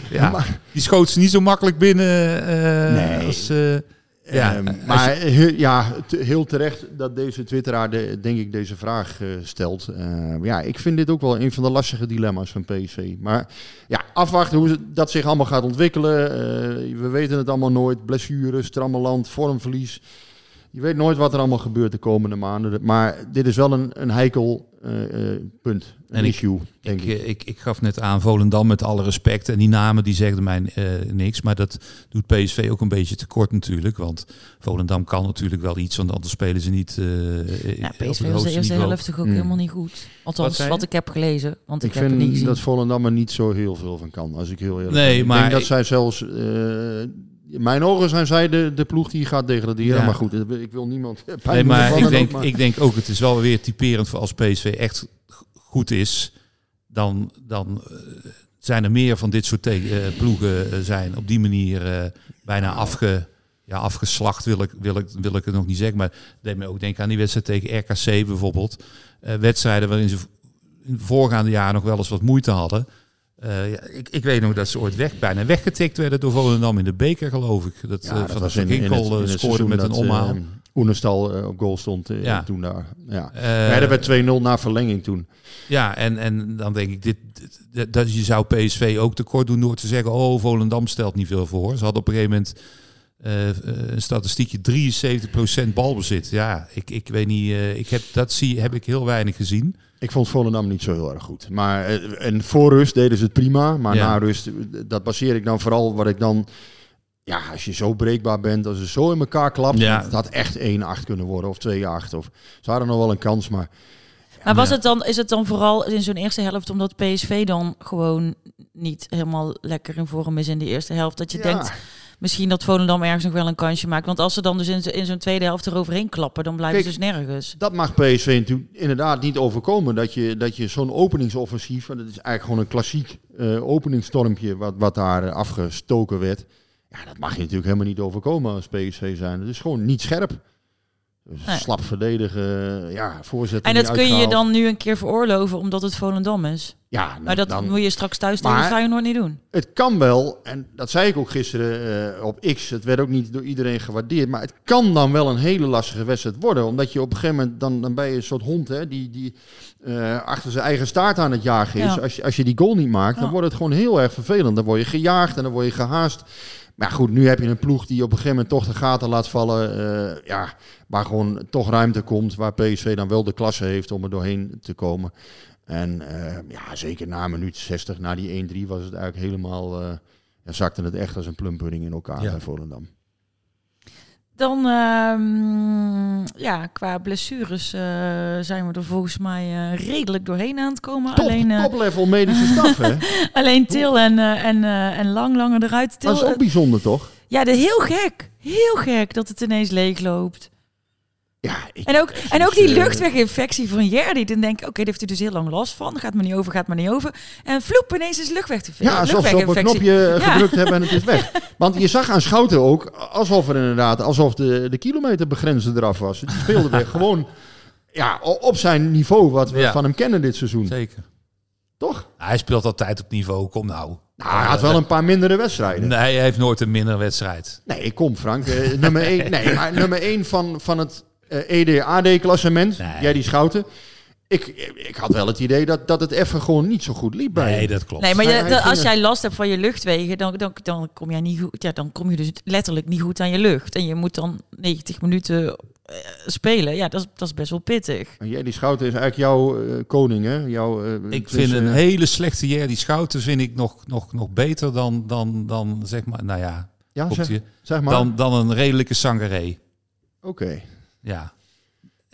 Ja, Maar- die schoot ze niet zo makkelijk binnen. Nee. Als, ja, Ehm, als maar he- ja, heel terecht dat deze twitteraar de, denk ik deze vraag eh, stelt. Ehm, ja, ik vind dit ook wel een van de lastige dilemma's van PSV. Maar ja, afwachten hoe dat zich allemaal gaat ontwikkelen. Eh, we weten het allemaal nooit. Blessures, strammeland, vormverlies. Je weet nooit wat er allemaal gebeurt de komende maanden. Maar dit is wel een, een heikel eh, eh, punt. Een En ik- issue, denk ik, ik. eh, ik, ik gaf net aan Volendam met alle respect. En die namen die zegden mij eh, niks. Maar dat doet PSV ook een beetje tekort natuurlijk. Want Volendam kan natuurlijk wel iets. Want anders spelen ze niet eh Ja, PSV was de eerste helft toch ook Mm. helemaal niet goed. Althans, wat, je? ik heb gelezen. Want ik, Ik heb het niet vind gezien. dat Volendam er niet zo heel veel van kan, als ik heel eerlijk Nee, ben. Ik maar denk dat ik- zij zelfs... in mijn ogen zijn zij de, de ploeg die gaat degraderen. Ja. Maar goed, ik wil niemand (laughs) pijn Nee, maar ik en denk, maar- ik denk ook, het is wel weer typerend voor als PSV echt goed is, dan, dan eh, zijn er meer van dit soort eh, ploegen eh, zijn op die manier bijna afge, ja, afgeslacht, wil ik, wil, ik, wil ik het nog niet zeggen. Maar het deed me ook denken aan die wedstrijd tegen RKC bijvoorbeeld. Wedstrijden waarin ze in de voorgaande jaren nog wel eens wat moeite hadden. Eh, ja, ik, ik weet nog dat ze ooit weg, bijna weggetikt werden door Volendam in de beker, geloof ik. Dat, Ja, eh, dat van was de in, in het, Ginkel in eh, het scoorde met een omhaal. eh, Oenestal op goal stond Ja. toen daar. Ja. Eh, ja, dat werd 2-0 na verlenging toen. Ja, en, en dan denk ik, dit, dit- dat je zou PSV ook tekort doen door te zeggen, oh, Volendam stelt niet veel voor. Ze hadden op een gegeven moment een statistiekje 73% balbezit. Ja, ik, ik weet niet, ik heb, dat zie, heb ik heel weinig gezien. Ik vond Volendam niet zo heel erg goed. Maar eh, en voor rust deden ze het prima. Maar Ja. na rust, eh, dat baseer ik dan vooral wat ik dan ja, als je zo breekbaar bent, als het zo in elkaar klapt, Ja. het had echt 1-8 kunnen worden of 2-8. Of ze hadden nog wel een kans, maar Maar was Ja. het dan, is het dan vooral in zo'n eerste helft omdat PSV dan gewoon niet helemaal lekker in vorm is in de eerste helft? Dat je Ja. denkt misschien dat Volendam ergens nog wel een kansje maakt. Want als ze dan dus in, zo- in zo'n tweede helft eroverheen klappen, dan blijven Kijk, ze dus nergens. dat mag PSV natuurlijk inderdaad niet overkomen. Dat je, dat je zo'n openingsoffensief, want het is eigenlijk gewoon een klassiek eh openingstormpje wat, wat daar afgestoken werd. Ja, dat mag je natuurlijk helemaal niet overkomen als PSV zijn. Het is gewoon niet scherp. Nee. slap verdedigen, ja, voorzetten En dat kun je dan nu een keer veroorloven omdat het Volendam is. Ja, nou, Maar dat dan, moet je straks thuis tegen Feyenoord niet doen. Het kan wel, en dat zei ik ook gisteren eh, op X, het werd ook niet door iedereen gewaardeerd, maar het kan dan wel een hele lastige wedstrijd worden. Omdat je op een gegeven moment, dan, dan ben je een soort hond hè, die, die eh, achter zijn eigen staart aan het jagen is. Ja. Als, je, als je die goal niet maakt, dan Ja. wordt het gewoon heel erg vervelend. Dan word je gejaagd en dan word je gehaast. Maar goed, nu heb je een ploeg die op een gegeven moment toch de gaten laat vallen. eh, ja, waar gewoon toch ruimte komt, waar PSV dan wel de klasse heeft om er doorheen te komen. En eh, ja, zeker na minuut 60, na die 1-3, was het eigenlijk helemaal... eh, ja, zakte het echt als een plumpudding in elkaar Ja. bij Volendam. Dan, ehm, ja, qua blessures eh, zijn we er volgens mij eh, redelijk doorheen aan het komen. Top, alleen, eh, top-level medische staf, hè? (laughs) alleen Til en, en, en Lang langer eruit. Til, Dat is ook bijzonder, toch? ja, de, heel gek. Heel gek dat het ineens leeg loopt. Ja, ik, En ook, en ook die eh, luchtweginfectie van Jerdy. Dan denk ik, oké, daar heeft hij dus heel lang last van. Gaat maar niet over, gaat maar niet over. En vloep, ineens is luchtweginfectie. Ja, alsof ze op een knopje eh, Ja. gedrukt hebben en het is weg. (laughs) Want je zag aan Schouten ook, alsof er inderdaad, alsof de, de kilometerbegrenzer eraf was. Die speelde weer (laughs) gewoon ja, op zijn niveau wat we Ja. van hem kennen dit seizoen. Zeker. Toch? Hij speelt altijd op niveau. Kom nou. Nou, hij had wel een paar mindere wedstrijden. Nee, hij heeft nooit een minder wedstrijd. Nee, kom Frank. Eh, nummer (laughs) 1 nee, maar nummer één van, van het ED-AD-klassement. Nee. Jij die Schouten. Ik, ik had wel het idee dat, dat het even gewoon niet zo goed liep bij Nee, dat klopt. Nee, maar je- dat- als jij last hebt van je luchtwegen, dan, dan, dan kom jij niet goed. Ja, dan kom je dus letterlijk niet goed aan je lucht. En je moet dan 90 minuten eh, spelen. Ja, dat is, dat is best wel pittig. Jij die Schouten is eigenlijk jouw eh, koning, hè? Jouw, eh, Ik dus, vind een eh, hele slechte Jerdy Schouten vind ik nog, nog, nog beter dan, dan, dan zeg maar, nou ja, Ja, zeg, maar. dan, dan een redelijke Sangaré. Oké. Ja.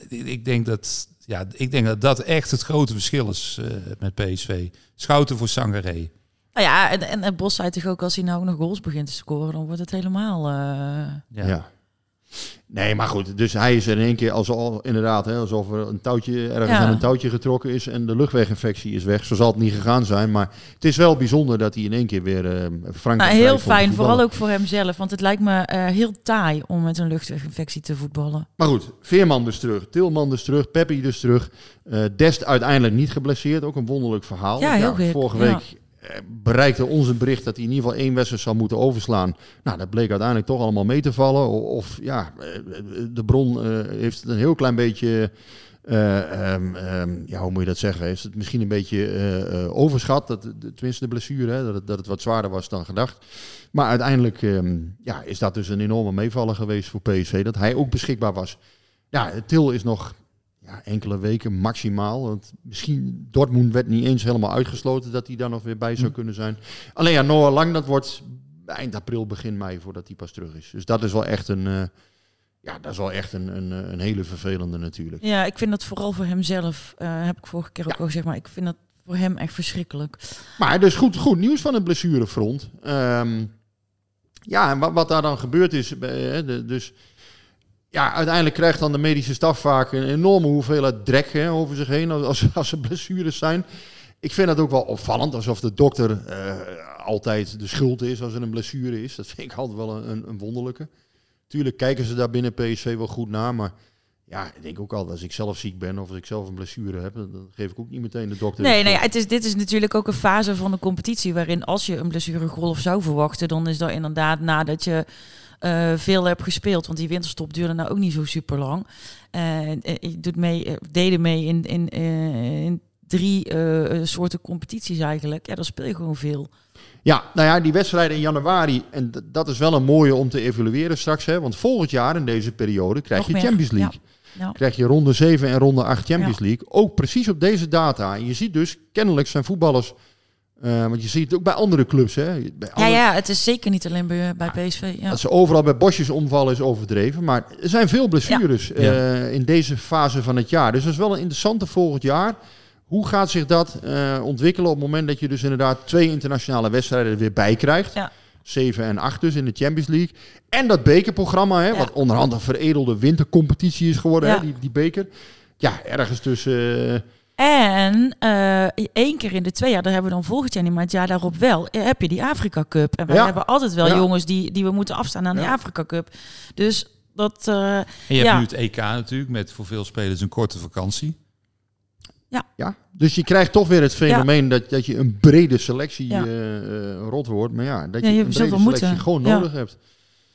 Ik denk dat, ja, ik denk dat dat echt het grote verschil is eh, met PSV. Schouten voor Sangaré. Nou ja, en, en, en Bos zei toch ook, als hij nou ook nog goals begint te scoren, dan wordt het helemaal... eh, Ja. Ja. Nee, maar goed. Dus hij is er in één keer alsof, inderdaad, hè, alsof er een touwtje, ergens Ja. aan een touwtje getrokken is en de luchtweginfectie is weg. Zo zal het niet gegaan zijn. Maar het is wel bijzonder dat hij in één keer weer eh Frank Nou, heel fijn, vooral ook voor hemzelf. Want het lijkt me eh, heel taai om met een luchtweginfectie te voetballen. Maar goed, Veerman dus terug, Tilman dus terug, Peppi dus terug. Eh, Dest uiteindelijk niet geblesseerd, ook een wonderlijk verhaal. Ja, heel Vorige week bereikte ons een bericht dat hij in ieder geval één wedstrijd zou moeten overslaan. Nou, dat bleek uiteindelijk toch allemaal mee te vallen. Of, ja, eh, de bron eh, heeft het een heel klein beetje... eh, ehm, ehm, ja, hoe moet je dat zeggen? Is het misschien een beetje eh, eh, overschat, dat, tenminste de blessure, hè, dat, het, dat het wat zwaarder was dan gedacht. Maar uiteindelijk ehm, ja, is dat dus een enorme meevaller geweest voor PSV, dat hij ook beschikbaar was. Ja, Til is nog ja, enkele weken maximaal. Want misschien Dortmund werd niet eens helemaal uitgesloten dat hij daar nog weer bij zou kunnen zijn. Alleen ja, Noah Lang, dat wordt eind april, begin mei voordat hij pas terug is. Dus dat is wel echt een, eh, ja, dat is wel echt een, een, een hele vervelende natuurlijk. Ja, ik vind dat vooral voor hemzelf, eh heb ik vorige keer ook al gezegd, maar ik vind dat voor hem echt verschrikkelijk. Maar dus goed, goed nieuws van het blessurefront. Ehm, ja, en wat, wat daar dan gebeurd is, eh, de- dus ja, uiteindelijk krijgt dan de medische staf vaak een enorme hoeveelheid drek over zich heen als, (laughs) als er blessures zijn. Ik vind dat ook wel opvallend, alsof de dokter eh, altijd de schuld is als er een blessure is. Dat vind ik altijd wel een, een wonderlijke. Tuurlijk kijken ze daar binnen PSV wel goed naar, maar ja, ik denk ook altijd als ik zelf ziek ben of als ik zelf een blessure heb, dan geef ik ook niet meteen de dokter. Nee, nee, het is, dit is natuurlijk ook een fase van de competitie waarin als je een blessuregolf zou verwachten, dan is dat inderdaad nadat je eh, veel hebt gespeeld. Want die winterstop duurde nou ook niet zo super lang. je doet mee, eh, deden mee in, in, eh, in drie eh, soorten competities eigenlijk. Ja, dan speel je gewoon veel. Ja, nou ja, die wedstrijden in januari, en dat is wel een mooie om te evalueren straks. Hè, want volgend jaar in deze periode krijg Nog je meer, Champions League. Ja. Krijg je ronde 7 en ronde 8 Champions Ja. League. Ook precies op deze data. En je ziet dus, kennelijk zijn voetballers Eh, want je ziet het ook bij andere clubs. Hè? Bij Ja, andere- ja, het is zeker niet alleen bij, bij PSV. Ja. Dat ze overal bij bosjes omvallen is overdreven. Maar er zijn veel blessures eh, in deze fase van het jaar. Dus dat is wel een interessante volgend jaar. Hoe gaat zich dat eh, ontwikkelen op het moment dat je dus inderdaad twee internationale wedstrijden er weer bij krijgt? Ja. 7 en 8 dus in de Champions League. En dat bekerprogramma, hè, Ja. wat onderhand een veredelde wintercompetitie is geworden, Ja. hè, die, die beker. Ja, ergens tussen... eh, En eh, één keer in de twee jaar, dat hebben we dan volgend jaar niet, maar het jaar daarop wel, eh, heb je die Afrika Cup. En wij Ja. hebben altijd wel Ja. jongens die, die we moeten afstaan aan die Ja. Afrika Cup. Dus dat... eh, En je hebt nu het EK natuurlijk, met voor veel spelers een korte vakantie. Ja, dus je krijgt toch weer het fenomeen dat, dat je een brede selectie Ja. eh, eh, rot wordt. Maar ja, dat Ja, je, een brede selectie moeten. gewoon Ja. nodig hebt.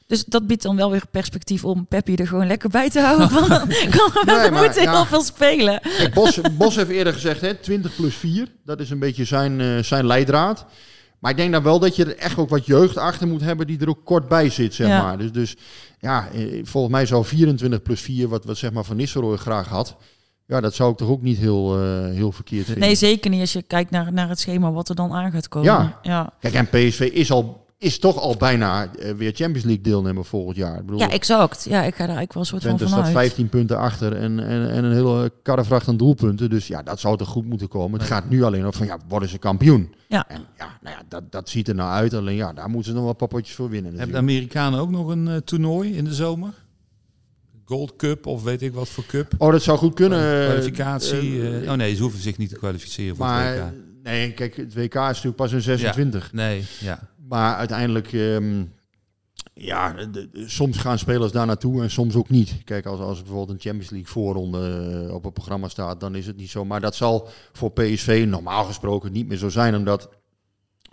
Dus dat biedt dan wel weer perspectief om Peppi er gewoon lekker bij te houden. Want dan (laughs) kan Nee, maar moeten ja. heel veel spelen. Kijk, Bos, Bos heeft eerder gezegd, hè, 20 plus 4. Dat is een beetje zijn, eh, zijn leidraad. Maar ik denk dan wel dat je er echt ook wat jeugd achter moet hebben die er ook kort bij zit, zeg Ja. maar. Dus, dus ja, volgens mij zou 24 plus 4, wat, wat zeg maar Van Nistelrooy graag had. Ja, dat zou ik toch ook niet heel, eh, heel verkeerd vinden. Nee, zeker niet als je kijkt naar, naar het schema wat er dan aan gaat komen. Ja. ja. Kijk, en PSV is, al, is toch al bijna eh, weer Champions League deelnemer volgend jaar. Ik bedoel, Ja, exact. Ja, ik ga daar eigenlijk wel een soort Twente van staat vanuit. 15 punten achter en, en, en een hele karrevracht aan doelpunten. Dus ja, dat zou toch goed moeten komen. Het gaat nu alleen over van, ja, worden ze kampioen? Ja. En ja, nou ja, dat, dat ziet er nou uit. Alleen ja, daar moeten ze nog wel papotjes voor winnen. Hebben de. Amerikanen ook nog een eh, toernooi in de zomer? Gold Cup of weet ik wat voor cup? Oh, dat zou goed kunnen. eh, Kwalificatie. eh, eh, oh nee, ze hoeven zich niet te kwalificeren voor het maar WK. nee, kijk, het WK is natuurlijk pas in 26. Nee, ja. Maar uiteindelijk, ehm, ja, de- de- soms gaan spelers daar naartoe en soms ook niet. Kijk, als, als bijvoorbeeld een Champions League voorronde op het programma staat, dan is het niet zo. Maar dat zal voor PSV normaal gesproken niet meer zo zijn, omdat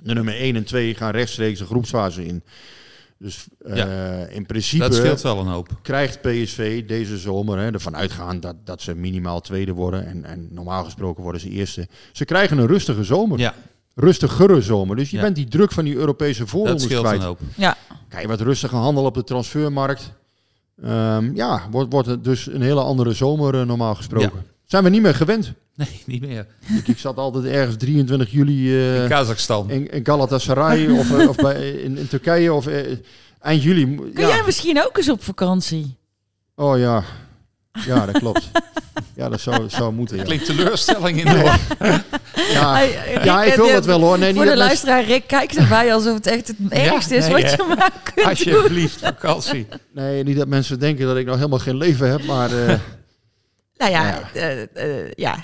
de nummer 1 en 2 gaan rechtstreeks de groepsfase in. Dus eh, in principe Dat scheelt wel een hoop. krijgt PSV deze zomer hè, ervan uitgaan dat, dat ze minimaal tweede worden. En, en normaal gesproken worden ze eerste. Ze krijgen een rustige zomer. Ja, Rustigere zomer. Dus je Ja. bent die druk van die Europese dat voorrondes scheelt kwijt. een hoop. Ja, Kijk, wat rustige handel op de transfermarkt. Ehm, ja, wordt, wordt het dus een hele andere zomer eh, normaal gesproken. Zijn we niet meer gewend. (laughs) Nee, niet meer. ik, ik zat altijd ergens 23 juli eh, In Kazachstan. in, in Galatasaray (laughs) of, eh, of bij, in, in Turkije of eh, eind juli. kun Ja. jij misschien ook eens op vakantie? Oh ja, ja dat klopt. ja, dat zou, zou moeten. Ja, Klinkt teleurstelling in (laughs) de ja. Rick, ja ik wil dat wel hoor. Nee, niet Voor de luisteraar, Rick kijkt erbij alsof het echt het ergste is nee, wat je maar kunt doen. Alsjeblieft, vakantie. nee, niet dat mensen denken dat ik nog helemaal geen leven heb, maar eh, Nou ja, Ja. eh, eh, ja.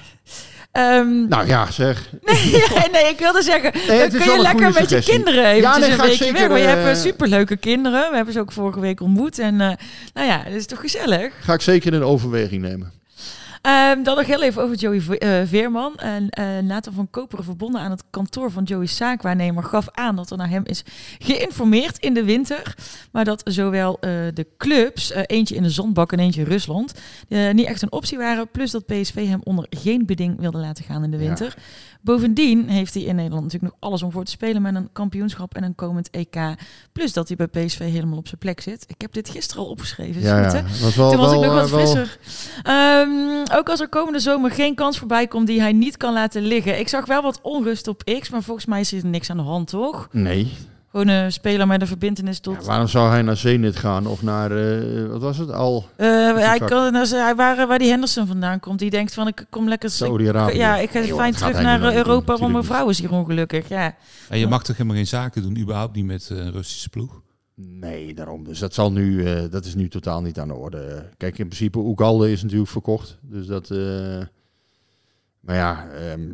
Ehm, nou ja, zeg. nee, (laughs) nee, ik wilde zeggen, dan kun je lekker met je kinderen Ja, eventjes nee, een weekje zeker, weg. Maar je hebt eh, superleuke kinderen. We hebben ze ook vorige week ontmoet. En nou ja, dat is toch gezellig. Ga ik zeker in overweging nemen. Ehm, dan nog heel even over Joey eh, Veerman. En Nathan van Koperen, verbonden aan het kantoor van Joey's zaakwaarnemer, gaf aan dat er naar hem is geïnformeerd in de winter. Maar dat zowel eh, de clubs, eentje in de zondbak en eentje in Rusland, niet echt een optie waren. Plus dat PSV hem onder geen beding wilde laten gaan in de Ja. Bovendien heeft hij in Nederland natuurlijk nog alles om voor te spelen met een kampioenschap en een komend EK. Plus dat hij bij PSV helemaal op zijn plek zit. Ik heb dit gisteren al opgeschreven. Ja, ja. Was wel, Toen was wel, ik nog wat eh, wel- frisser. Ehm, ook als er komende zomer geen kans voorbij komt die hij niet kan laten liggen. Ik zag wel wat onrust op X, maar volgens mij is er niks aan de hand, toch? Nee. Gewoon een speler met een verbindenis tot... Ja, waarom zou hij naar Zenit gaan of naar, eh, wat was het, al Eh, hij, kan, nou, hij waar, waar die Henderson vandaan komt. Die denkt van, ik kom lekker... Saudi-Arabië? Ja, ik ga fijn terug naar eh, doen, Europa, want mijn vrouw is hier ongelukkig. Ja. En je mag toch helemaal geen zaken doen, überhaupt niet met eh, een Russische ploeg? Nee, daarom. Dus dat, zal nu, eh, dat is nu totaal niet aan de orde. Kijk, in principe, Oegalde is natuurlijk verkocht. Dus dat... eh, maar ja, ehm,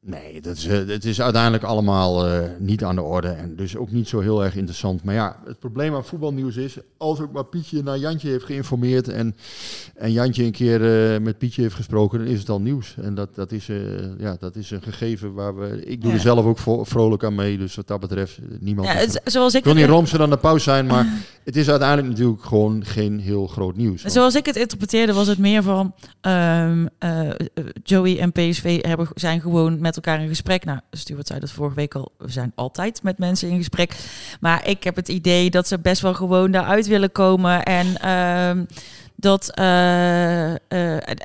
nee, dat is, eh, het is uiteindelijk allemaal eh, niet aan de orde. En dus ook niet zo heel erg interessant. Maar ja, het probleem aan voetbalnieuws is... als ook maar Pietje naar Jantje heeft geïnformeerd... en, en Jantje een keer eh, met Pietje heeft gesproken... dan is het al nieuws. En dat, dat, is, ja, dat is een gegeven waar we... Ik doe Ja. er zelf ook vrolijk aan mee. Dus wat dat betreft, niemand... Ja, het- zoals ik ik wil niet romser dan de pauze zijn, maar (laughs) het is uiteindelijk natuurlijk gewoon geen heel groot nieuws. Want- Zoals ik het interpreteerde was het meer van ehm, eh, eh, Joey en PSV hebben, zijn gewoon met elkaar in gesprek. Nou, Stuart zei dat vorige week al, we zijn altijd met mensen in gesprek. Maar ik heb het idee dat ze best wel gewoon daaruit willen komen en ehm, dat eh, eh,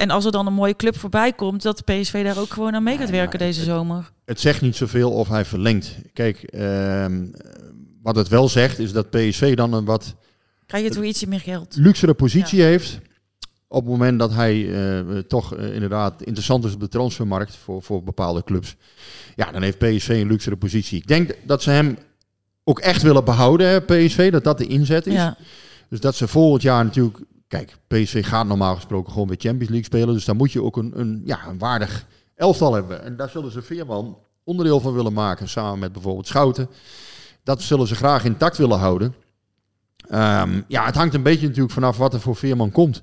en als er dan een mooie club voorbij komt, dat PSV daar ook gewoon aan mee gaat werken deze zomer. Het zegt niet zoveel of hij verlengt. Kijk, ehm, wat het wel zegt is dat PSV dan een wat Krijg je toch ietsje meer geld? luxere positie heeft. Op het moment dat hij eh, toch eh, inderdaad interessant is op de transfermarkt voor, voor bepaalde clubs. Ja, dan heeft PSV een luxere positie. Ik denk dat ze hem ook echt willen behouden, hè, PSV. Dat dat de inzet is. Ja. Dus dat ze volgend jaar natuurlijk... Kijk, PSV gaat normaal gesproken gewoon weer Champions League spelen. Dus daar moet je ook een, een, ja, een waardig elftal hebben. En daar zullen ze Veerman onderdeel van willen maken. Samen met bijvoorbeeld Schouten. Dat zullen ze graag intact willen houden. Ehm, ja, het hangt een beetje natuurlijk vanaf wat er voor Veerman komt.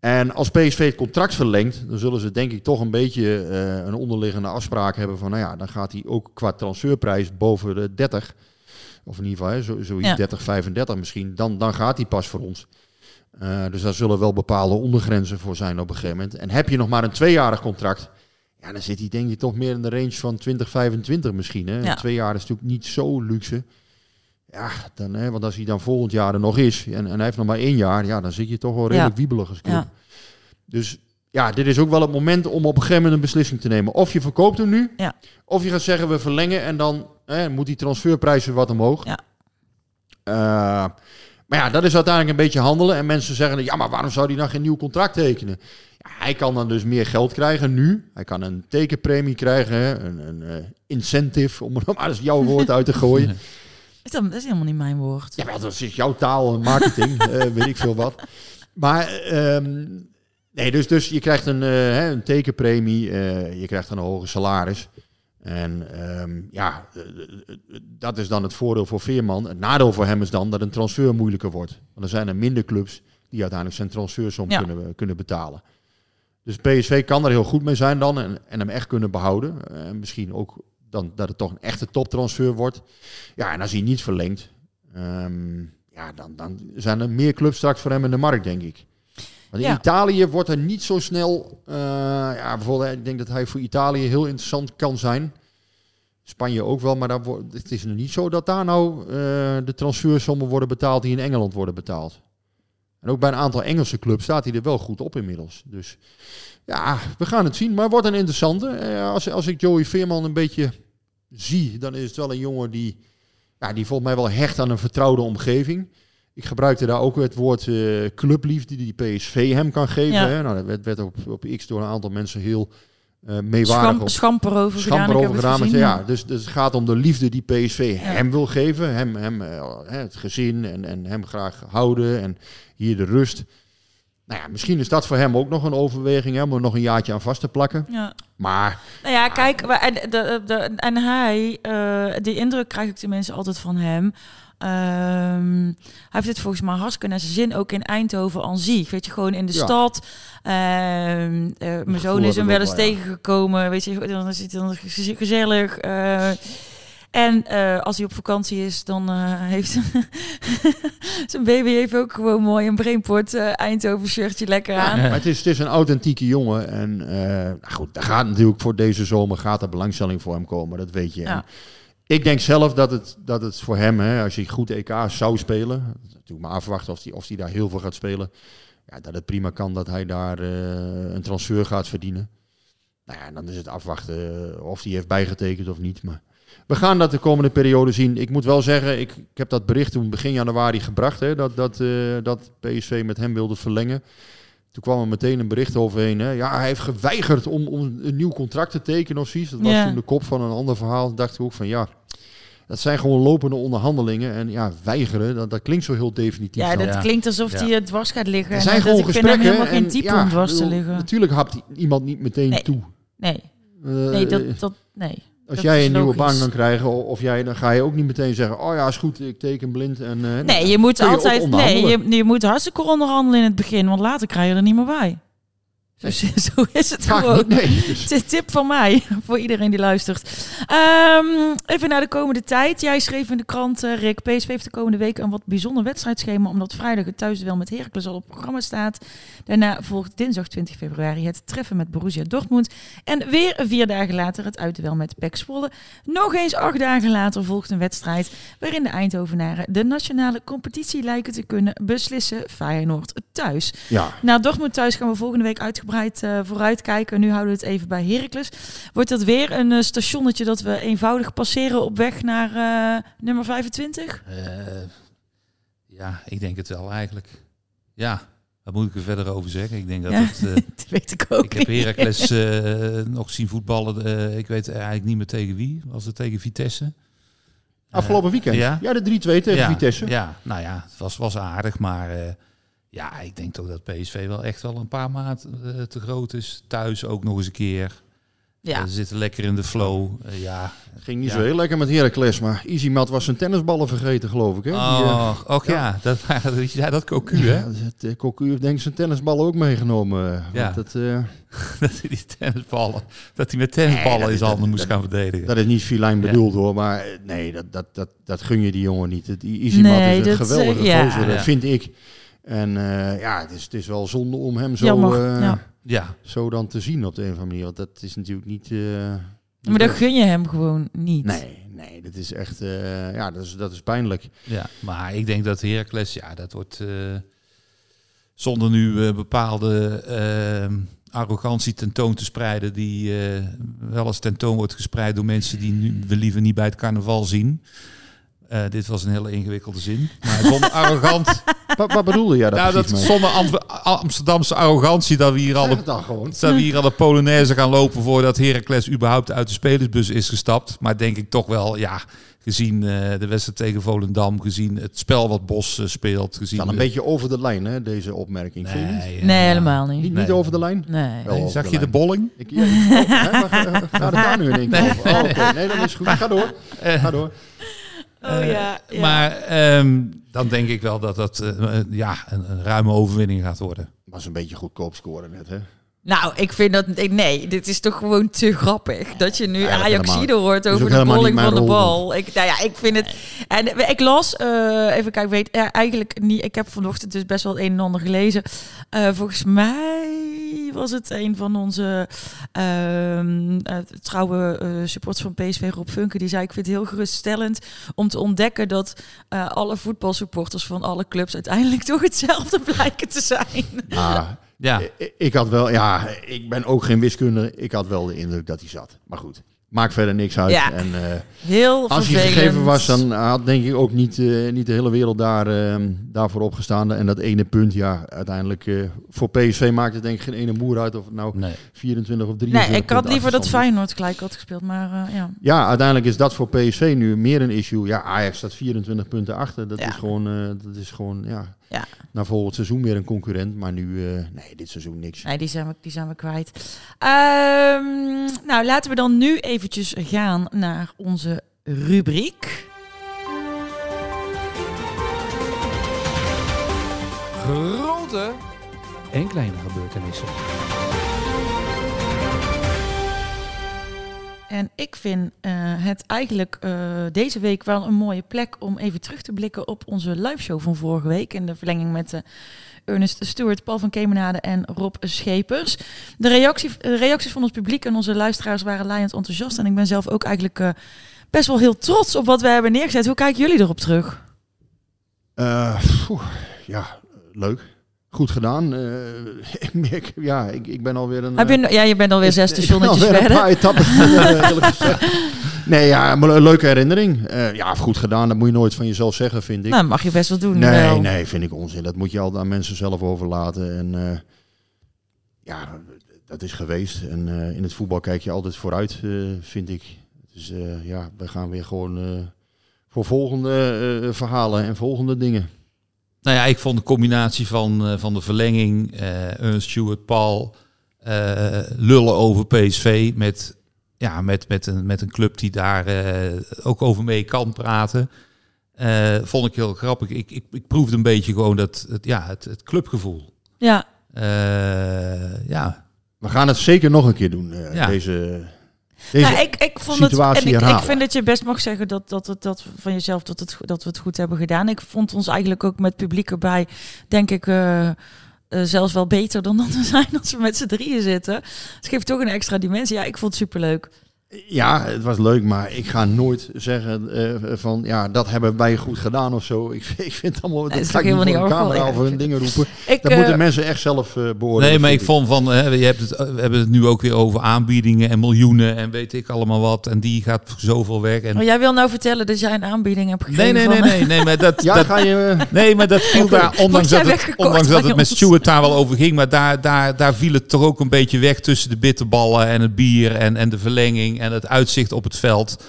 En als PSV het contract verlengt, dan zullen ze denk ik toch een beetje eh, een onderliggende afspraak hebben van, nou ja, dan gaat hij ook qua transferprijs boven de 30, of in ieder geval hè, zo, zoiets Ja. 30, 35 misschien, dan, dan gaat hij pas voor ons. Eh, dus daar zullen wel bepaalde ondergrenzen voor zijn op een gegeven moment. En heb je nog maar een tweejarig contract, ja, dan zit hij denk ik toch meer in de range van 20, 25 misschien. Hè? Ja. Twee jaar is natuurlijk niet zo luxe. Ja, dan, hè, want als hij dan volgend jaar er nog is en, en hij heeft nog maar één jaar, ja, dan zit je toch wel redelijk Ja. wiebelig als club. Ja. Dus ja, dit is ook wel het moment om op een gegeven moment een beslissing te nemen. Of je verkoopt hem nu, Ja. of je gaat zeggen we verlengen en dan hè, moet die transferprijs weer wat omhoog. Ja. Eh, maar ja, dat is uiteindelijk een beetje handelen. En mensen zeggen, ja, maar waarom zou hij dan geen nieuw contract tekenen? Hij kan dan dus meer geld krijgen nu. Hij kan een tekenpremie krijgen, een, een eh, incentive, om er (laughs) maar eens jouw woord uit te gooien. (laughs) Is dat, dat is helemaal niet mijn woord. Ja, wel, dat is jouw taal en marketing, (laughs) eh, weet ik veel wat. Maar ehm, nee, dus, dus je krijgt een, eh, hè, een tekenpremie, je krijgt een hoger salaris. En ehm, ja, dat is dan het voordeel voor Veerman. Het nadeel voor hem is dan dat een transfer moeilijker wordt. Want er zijn er minder clubs die uiteindelijk zijn transfersom Ja. kunnen, kunnen betalen. Dus PSV kan er heel goed mee zijn dan en, en hem echt kunnen behouden. Eh, misschien ook dan, dat het toch een echte toptransfer wordt. Ja, en als hij niet verlengt, ehm, ja, dan, dan zijn er meer clubs straks voor hem in de markt, denk ik. Want in Ja. Italië wordt er niet zo snel... eh, ja, bijvoorbeeld, ik denk dat hij voor Italië heel interessant kan zijn. Spanje ook wel, maar daar wordt, het is nog niet zo dat daar nou eh, de transfersommen worden betaald die in Engeland worden betaald. En ook bij een aantal Engelse clubs staat hij er wel goed op inmiddels. Dus ja, we gaan het zien. Maar het wordt een interessante. Eh, als, als ik Joey Veerman een beetje zie, dan is het wel een jongen die, ja, die volgens mij wel hecht aan een vertrouwde omgeving. Ik gebruikte daar ook het woord eh, clubliefde die PSV hem kan geven. Ja. Hè? Nou, dat werd, werd op, op X door een aantal mensen heel eh meewaardig Scham, op, schamper over gedaan. schamper over gezien, ja, dus, dus het gaat om de liefde die PSV Ja. hem wil geven. Hem, hem eh, het gezin en, en hem graag houden. En hier de rust. Nou ja, misschien is dat voor hem ook nog een overweging hè, om er nog een jaartje aan vast te plakken. Ja. Maar Nou ja, kijk, en, de, de, en hij, eh, die indruk krijg ik tenminste altijd van hem. Ehm, hij heeft het volgens mij hartstikke naar zijn zin, ook in Eindhoven aan zich. Weet je, gewoon in de Ja. stad. Ehm, eh, mijn zoon is hem wel eens wel, ja. tegengekomen. Weet je, dan zit hij dan gez- gezellig. eh, en eh, als hij op vakantie is, dan eh, heeft (laughs) zijn baby heeft ook gewoon mooi een Brainport eh, Eindhoven shirtje lekker aan. Maar het is, het is een authentieke jongen. En nou goed, daar gaat natuurlijk voor deze zomer gaat er belangstelling voor hem komen. Dat weet je. Ja. En Ik denk zelf dat het, dat het voor hem, hè, als je goed EK zou spelen, natuurlijk maar afwachten of hij of die daar heel veel gaat spelen. Ja, dat het prima kan dat hij daar eh, een transfer gaat verdienen. Nou ja, dan is het afwachten eh, of hij heeft bijgetekend of niet. Maar we gaan dat de komende periode zien. Ik moet wel zeggen, ik, ik heb dat bericht toen begin januari gebracht, hè, dat, dat, eh, dat PSV met hem wilde verlengen. Toen kwam er meteen een bericht overheen. Hè. Ja, hij heeft geweigerd om, om een nieuw contract te tekenen of zoiets. Dat was Ja. toen de kop van een ander verhaal. dacht ik ook van ja, dat zijn gewoon lopende onderhandelingen. En ja, weigeren, dat, dat klinkt zo heel definitief. Ja, dan. dat klinkt alsof Ja. hij het dwars gaat liggen. er En zijn dat- gewoon ik vind hem gesprekken. helemaal geen en type ja, om dwars te liggen. Natuurlijk hapt iemand niet meteen Nee. toe. Nee, Eh, nee, dat, dat, nee. Als dat jij een nieuwe baan kan krijgen, of jij, dan ga je ook niet meteen zeggen: Oh ja, is goed, ik teken blind. En, eh, Nee, je moet je altijd. Nee, je, je moet hartstikke onderhandelen in het begin, want later krijg je er niet meer bij. Zo, (laughs) zo is het Vaak gewoon. niet, nee. Het is een tip van mij, (laughs) voor iedereen die luistert. Ehm, even naar de komende tijd. Jij schreef in de krant, eh, Rick, PSV heeft de komende week een wat bijzonder wedstrijdschema, omdat vrijdag het thuisduel met Heracles al op het programma staat. Daarna volgt dinsdag 20 februari het treffen met Borussia Dortmund. En weer vier dagen later het uitduel met PEC Zwolle. Nog eens acht dagen later volgt een wedstrijd waarin de Eindhovenaren de nationale competitie lijken te kunnen beslissen. Feyenoord thuis. Ja, Naar Dortmund thuis gaan we volgende week uitgebreid eh, vooruitkijken. Nu houden we het even bij Heracles. Wordt dat weer een eh, stationnetje dat we eenvoudig passeren op weg naar eh, nummer 25? Eh, ja, ik denk het wel eigenlijk. Ja, wat moet ik er verder over zeggen? Ik denk dat Ja, het... eh, (laughs) dat weet ik ook ik heb. Heracles eh, nog zien voetballen. eh, ik weet eigenlijk niet meer tegen wie. Was het tegen Vitesse? afgelopen weekend. ja? Ja, de 3-2 tegen ja, Vitesse. Ja, nou ja, het was, was aardig. Maar eh, ja, ik denk toch dat PSV wel echt wel een paar maat eh, te groot is. Thuis ook nog eens een keer. Ja. Ze zitten lekker in de flow. Eh, ja. Ging niet Ja. zo heel lekker met Heracles, maar Easymat was zijn tennisballen vergeten, geloof ik. Hè? Die, eh, Oh, ook ja, dat, (laughs) ja, dat Cocu, hè? Ja, het, eh, Cocu heeft denk ik zijn tennisballen ook meegenomen. eh, Ja. want Dat, eh, (laughs) dat hij die tennisballen, dat hij met tennisballen Nee, dat is- zijn handen dat- moest gaan verdedigen. dat is niet filijn Ja. bedoeld hoor, maar eh, nee, dat, dat, dat, dat gun je die jongen niet. Die Easymat Nee, is een dat, geweldige eh, ja. gozer, eh, Ja. vind ik. En eh, ja, het is, het is wel zonde om hem zo, Jammer, eh, ja. ja, zo dan te zien op de een of andere manier. Want dat is natuurlijk niet... eh, niet Maar dat gun je hem gewoon niet. Nee, nee, dat is echt... eh, ja, dat is, dat is pijnlijk. ja, maar ik denk dat Heracles, ja, dat wordt eh, zonder nu bepaalde arrogantie tentoon te spreiden, die eh, wel eens tentoon wordt gespreid door mensen die nu we liever niet bij het carnaval zien. Eh, dit was een hele ingewikkelde zin. Maar zonder arrogant. (laughs) wat, wat bedoelde jij daar nou, dat precies mee? zonder Am- Amsterdamse arrogantie dat we hier al gewoon. Dat we hier aan de Polonaise gaan lopen voordat Heracles überhaupt uit de spelersbus is gestapt. Maar denk ik toch wel, ja, gezien eh, de wedstrijd tegen Volendam, gezien het spel wat Bos eh, speelt, gezien... Dan een de- beetje over de lijn, hè, deze opmerking. Vind je niet? Nee, Nee, helemaal niet. Niet, Nee. niet over de lijn? Nee. Zag je de bolling? Ik, ja, ik- oh, hè, maar, gaat het daar nu in (laughs) één keer Nee. over? Oh, Oké, nee, dat is goed. Ga door. Ga door. Oh ja, ja. Maar ehm, dan denk ik wel dat dat eh, eh, ja, een, een ruime overwinning gaat worden. Was een beetje goedkoop scoren net, hè? Nou, ik vind dat... Nee, dit is toch gewoon te grappig. Dat je nu Eigenlijk Ajaxide hoort over de niet van de bal. Ik, nou ja, ik vind het... En ik las, eh, even kijken, weet eh, eigenlijk niet... Ik heb vanochtend dus best wel het een en ander gelezen. Eh, volgens mij was het een van onze ehm, eh, trouwe eh supporters van PSV, Rob Funke, die zei... Ik vind het heel geruststellend om te ontdekken dat eh, alle voetbalsupporters van alle clubs uiteindelijk toch hetzelfde (laughs) blijken te zijn. Ah, Ja, ik, ik had wel, ja, ik ben ook geen wiskunde. Ik had wel de indruk dat hij zat. Maar goed, maakt verder niks uit. Ja. En, eh, Heel als hij vervelend. gegeven was, dan had denk ik ook niet, eh, niet de hele wereld daar, eh, daarvoor opgestaan. En dat ene punt, ja, uiteindelijk eh, voor PSV maakt het denk ik geen ene moer uit of het nou nee. 24 of 23 Nee, ik had liever dat. Feyenoord gelijk had gespeeld, maar eh, ja. Ja, uiteindelijk is dat voor PSV nu meer een issue. Ja, Ajax staat 24 punten achter. Dat Ja. is gewoon, eh, dat is gewoon ja, Ja. na volgend seizoen weer een concurrent. Maar nu, eh, nee, dit seizoen niks. Nee, die zijn we, die zijn we kwijt. Ehm, nou, laten we dan nu eventjes gaan naar onze rubriek. Grote en kleine gebeurtenissen. En ik vind eh, het eigenlijk eh, deze week wel een mooie plek om even terug te blikken op onze liveshow van vorige week. In de verlenging met eh, Ernest Stewart, Paul van Kemenade en Rob Schepers. De, reactie, de reacties van ons publiek en onze luisteraars waren laaiend enthousiast. En ik ben zelf ook eigenlijk best wel heel trots op wat we hebben neergezet. Hoe kijken jullie erop terug? Ja, leuk. Goed gedaan. Eh, (laughs) ik ja, ik, ik ben alweer een... Heb je, eh, ja, je bent alweer zes ik ben stationnetjes alweer verder. een paar etappes eh. (laughs) Nee, ja, maar een leuke herinnering. Ja, goed gedaan. Dat moet je nooit van jezelf zeggen, vind ik. Nou, mag je best wel doen. Nee, wel. nee, vind ik onzin. Dat moet je altijd aan mensen zelf overlaten. En ja, dat is geweest. En in het voetbal kijk je altijd vooruit, vind ik. Dus ja, we gaan weer gewoon voor volgende verhalen en volgende dingen. Nou ja, ik vond de combinatie van, eh, van de verlenging, eh Ernst Stewart, Paul, eh, lullen over PSV met, ja, met, met, een, met een club die daar eh, ook over mee kan praten. eh, vond ik heel grappig. Ik, ik, ik proefde een beetje gewoon dat, het, ja, het, het clubgevoel. Ja, Eh, ja, we gaan het zeker nog een keer doen. eh, Ja. Deze, deze Nou, ik, ik vond het, en ik, vind dat je best mag zeggen dat, dat, dat van jezelf dat, het, dat we het goed hebben gedaan. Ik vond ons eigenlijk ook met publiek erbij, denk ik, eh, eh, zelfs wel beter dan dat we zijn als we met z'n drieën zitten. Het geeft toch een extra dimensie. Ja, ik vond het superleuk. Ja, het was leuk, maar ik ga nooit zeggen eh, van ja, dat hebben wij goed gedaan of zo. Ik, (laughs) ik vind het allemaal, Nee, dat ga ik helemaal voor niet een camera of ja, een dingen roepen. (laughs) Ik, dat eh, moeten mensen echt zelf eh beoordelen. Nee, maar ik vond van, hè, je hebt het, we hebben het nu ook weer over aanbiedingen en miljoenen en weet ik allemaal wat. En die gaat zoveel weg. En... Oh, jij wil nou vertellen dat jij een aanbieding hebt gekregen Nee, nee, nee, nee, nee, maar dat, Ja, dat, ga je... (laughs) nee, maar dat viel daar, ondanks dat, het, ondanks dat het met? Stuart daar wel over ging, maar daar, daar, daar viel het toch ook een beetje weg tussen de bitterballen en het bier en, en de verlenging en het uitzicht op het veld.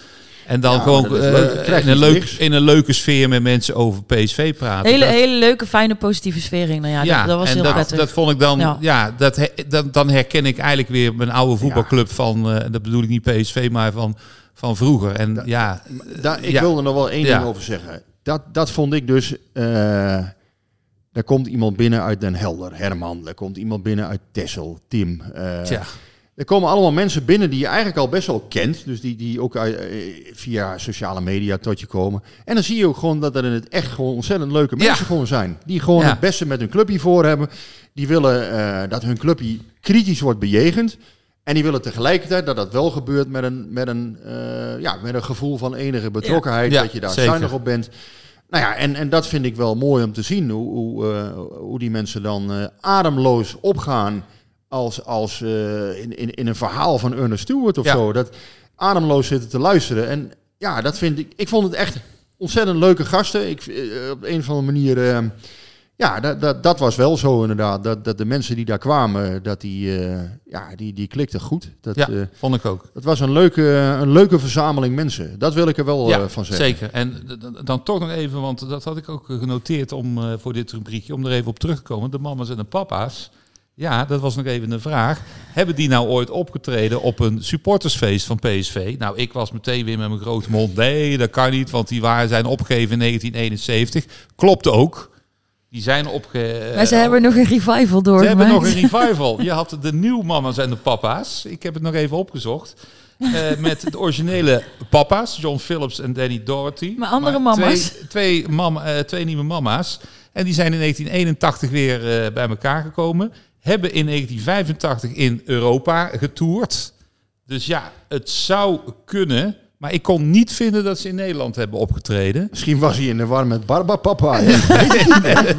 En dan Ja, gewoon eh, in, een leuk, in een leuke sfeer met mensen over PSV praten. Hele, Dat- hele leuke, fijne, positieve sfeer in. Nou ja, dat, dat was en heel dat, prettig. dat vond ik dan, Ja. ja, dat, he- dan, dan herken ik eigenlijk weer mijn oude voetbalclub van, eh, dat bedoel ik niet PSV, maar van, van vroeger. En ja, Daar, ik ja. wil er nog wel één Ja. ding over zeggen. Dat, dat vond ik dus. eh er komt iemand binnen uit Den Helder, Herman. Er komt iemand binnen uit Tessel, Tim. eh, Tja. Er komen allemaal mensen binnen die je eigenlijk al best wel kent. Dus die, die ook eh, via sociale media tot je komen. En dan zie je ook gewoon dat er in het echt gewoon ontzettend leuke Ja. mensen gewoon zijn. Die gewoon Ja. het beste met hun clubje voor hebben. Die willen eh, dat hun clubje kritisch wordt bejegend. En die willen tegelijkertijd dat dat wel gebeurt met een, met een, eh, ja, met een gevoel van enige betrokkenheid. Ja, dat je daar zeker. zuinig op bent. Nou ja, en, en dat vind ik wel mooi om te zien. Hoe, hoe, hoe die mensen dan ademloos opgaan als, als eh, in, in, in een verhaal van Ernest Stewart of Ja. zo. Dat ademloos zitten te luisteren. En ja, dat vind ik. Ik vond het echt ontzettend leuke gasten. Ik, eh, op een of andere manier. eh, ja, dat, dat, dat was wel zo inderdaad. Dat, dat de mensen die daar kwamen, dat die, ja, die, die klikten goed. Dat, ja, vond ik ook. dat was een leuke, een leuke verzameling mensen. Dat wil ik er wel Ja, van zeggen. zeker. En dan toch nog even, want dat had ik ook genoteerd om voor dit rubriekje, om er even op terug te komen. De mama's en de papa's. Ja, dat was nog even een vraag. Hebben die nou ooit opgetreden op een supportersfeest van PSV? Nou, ik was meteen weer met mijn grote mond. Nee, dat kan niet, want die waren zijn opgegeven in 1971. Klopt ook. Die zijn opge... maar ze hebben nog een revival Ze doorgemaakt. hebben nog een revival. Je had de nieuwe mama's en de papa's. Ik heb het nog even opgezocht. Eh, met de originele papa's, John Phillips en Danny Doherty. Maar andere mama's? Twee, twee, mama, eh, twee nieuwe mama's. En die zijn in 1981 weer eh, bij elkaar gekomen. Hebben in 1985 in Europa getoerd. Dus ja, het zou kunnen. Maar ik kon niet vinden dat ze in Nederland hebben opgetreden. Misschien was hij in de war met Barba Papa. Ja. (laughs)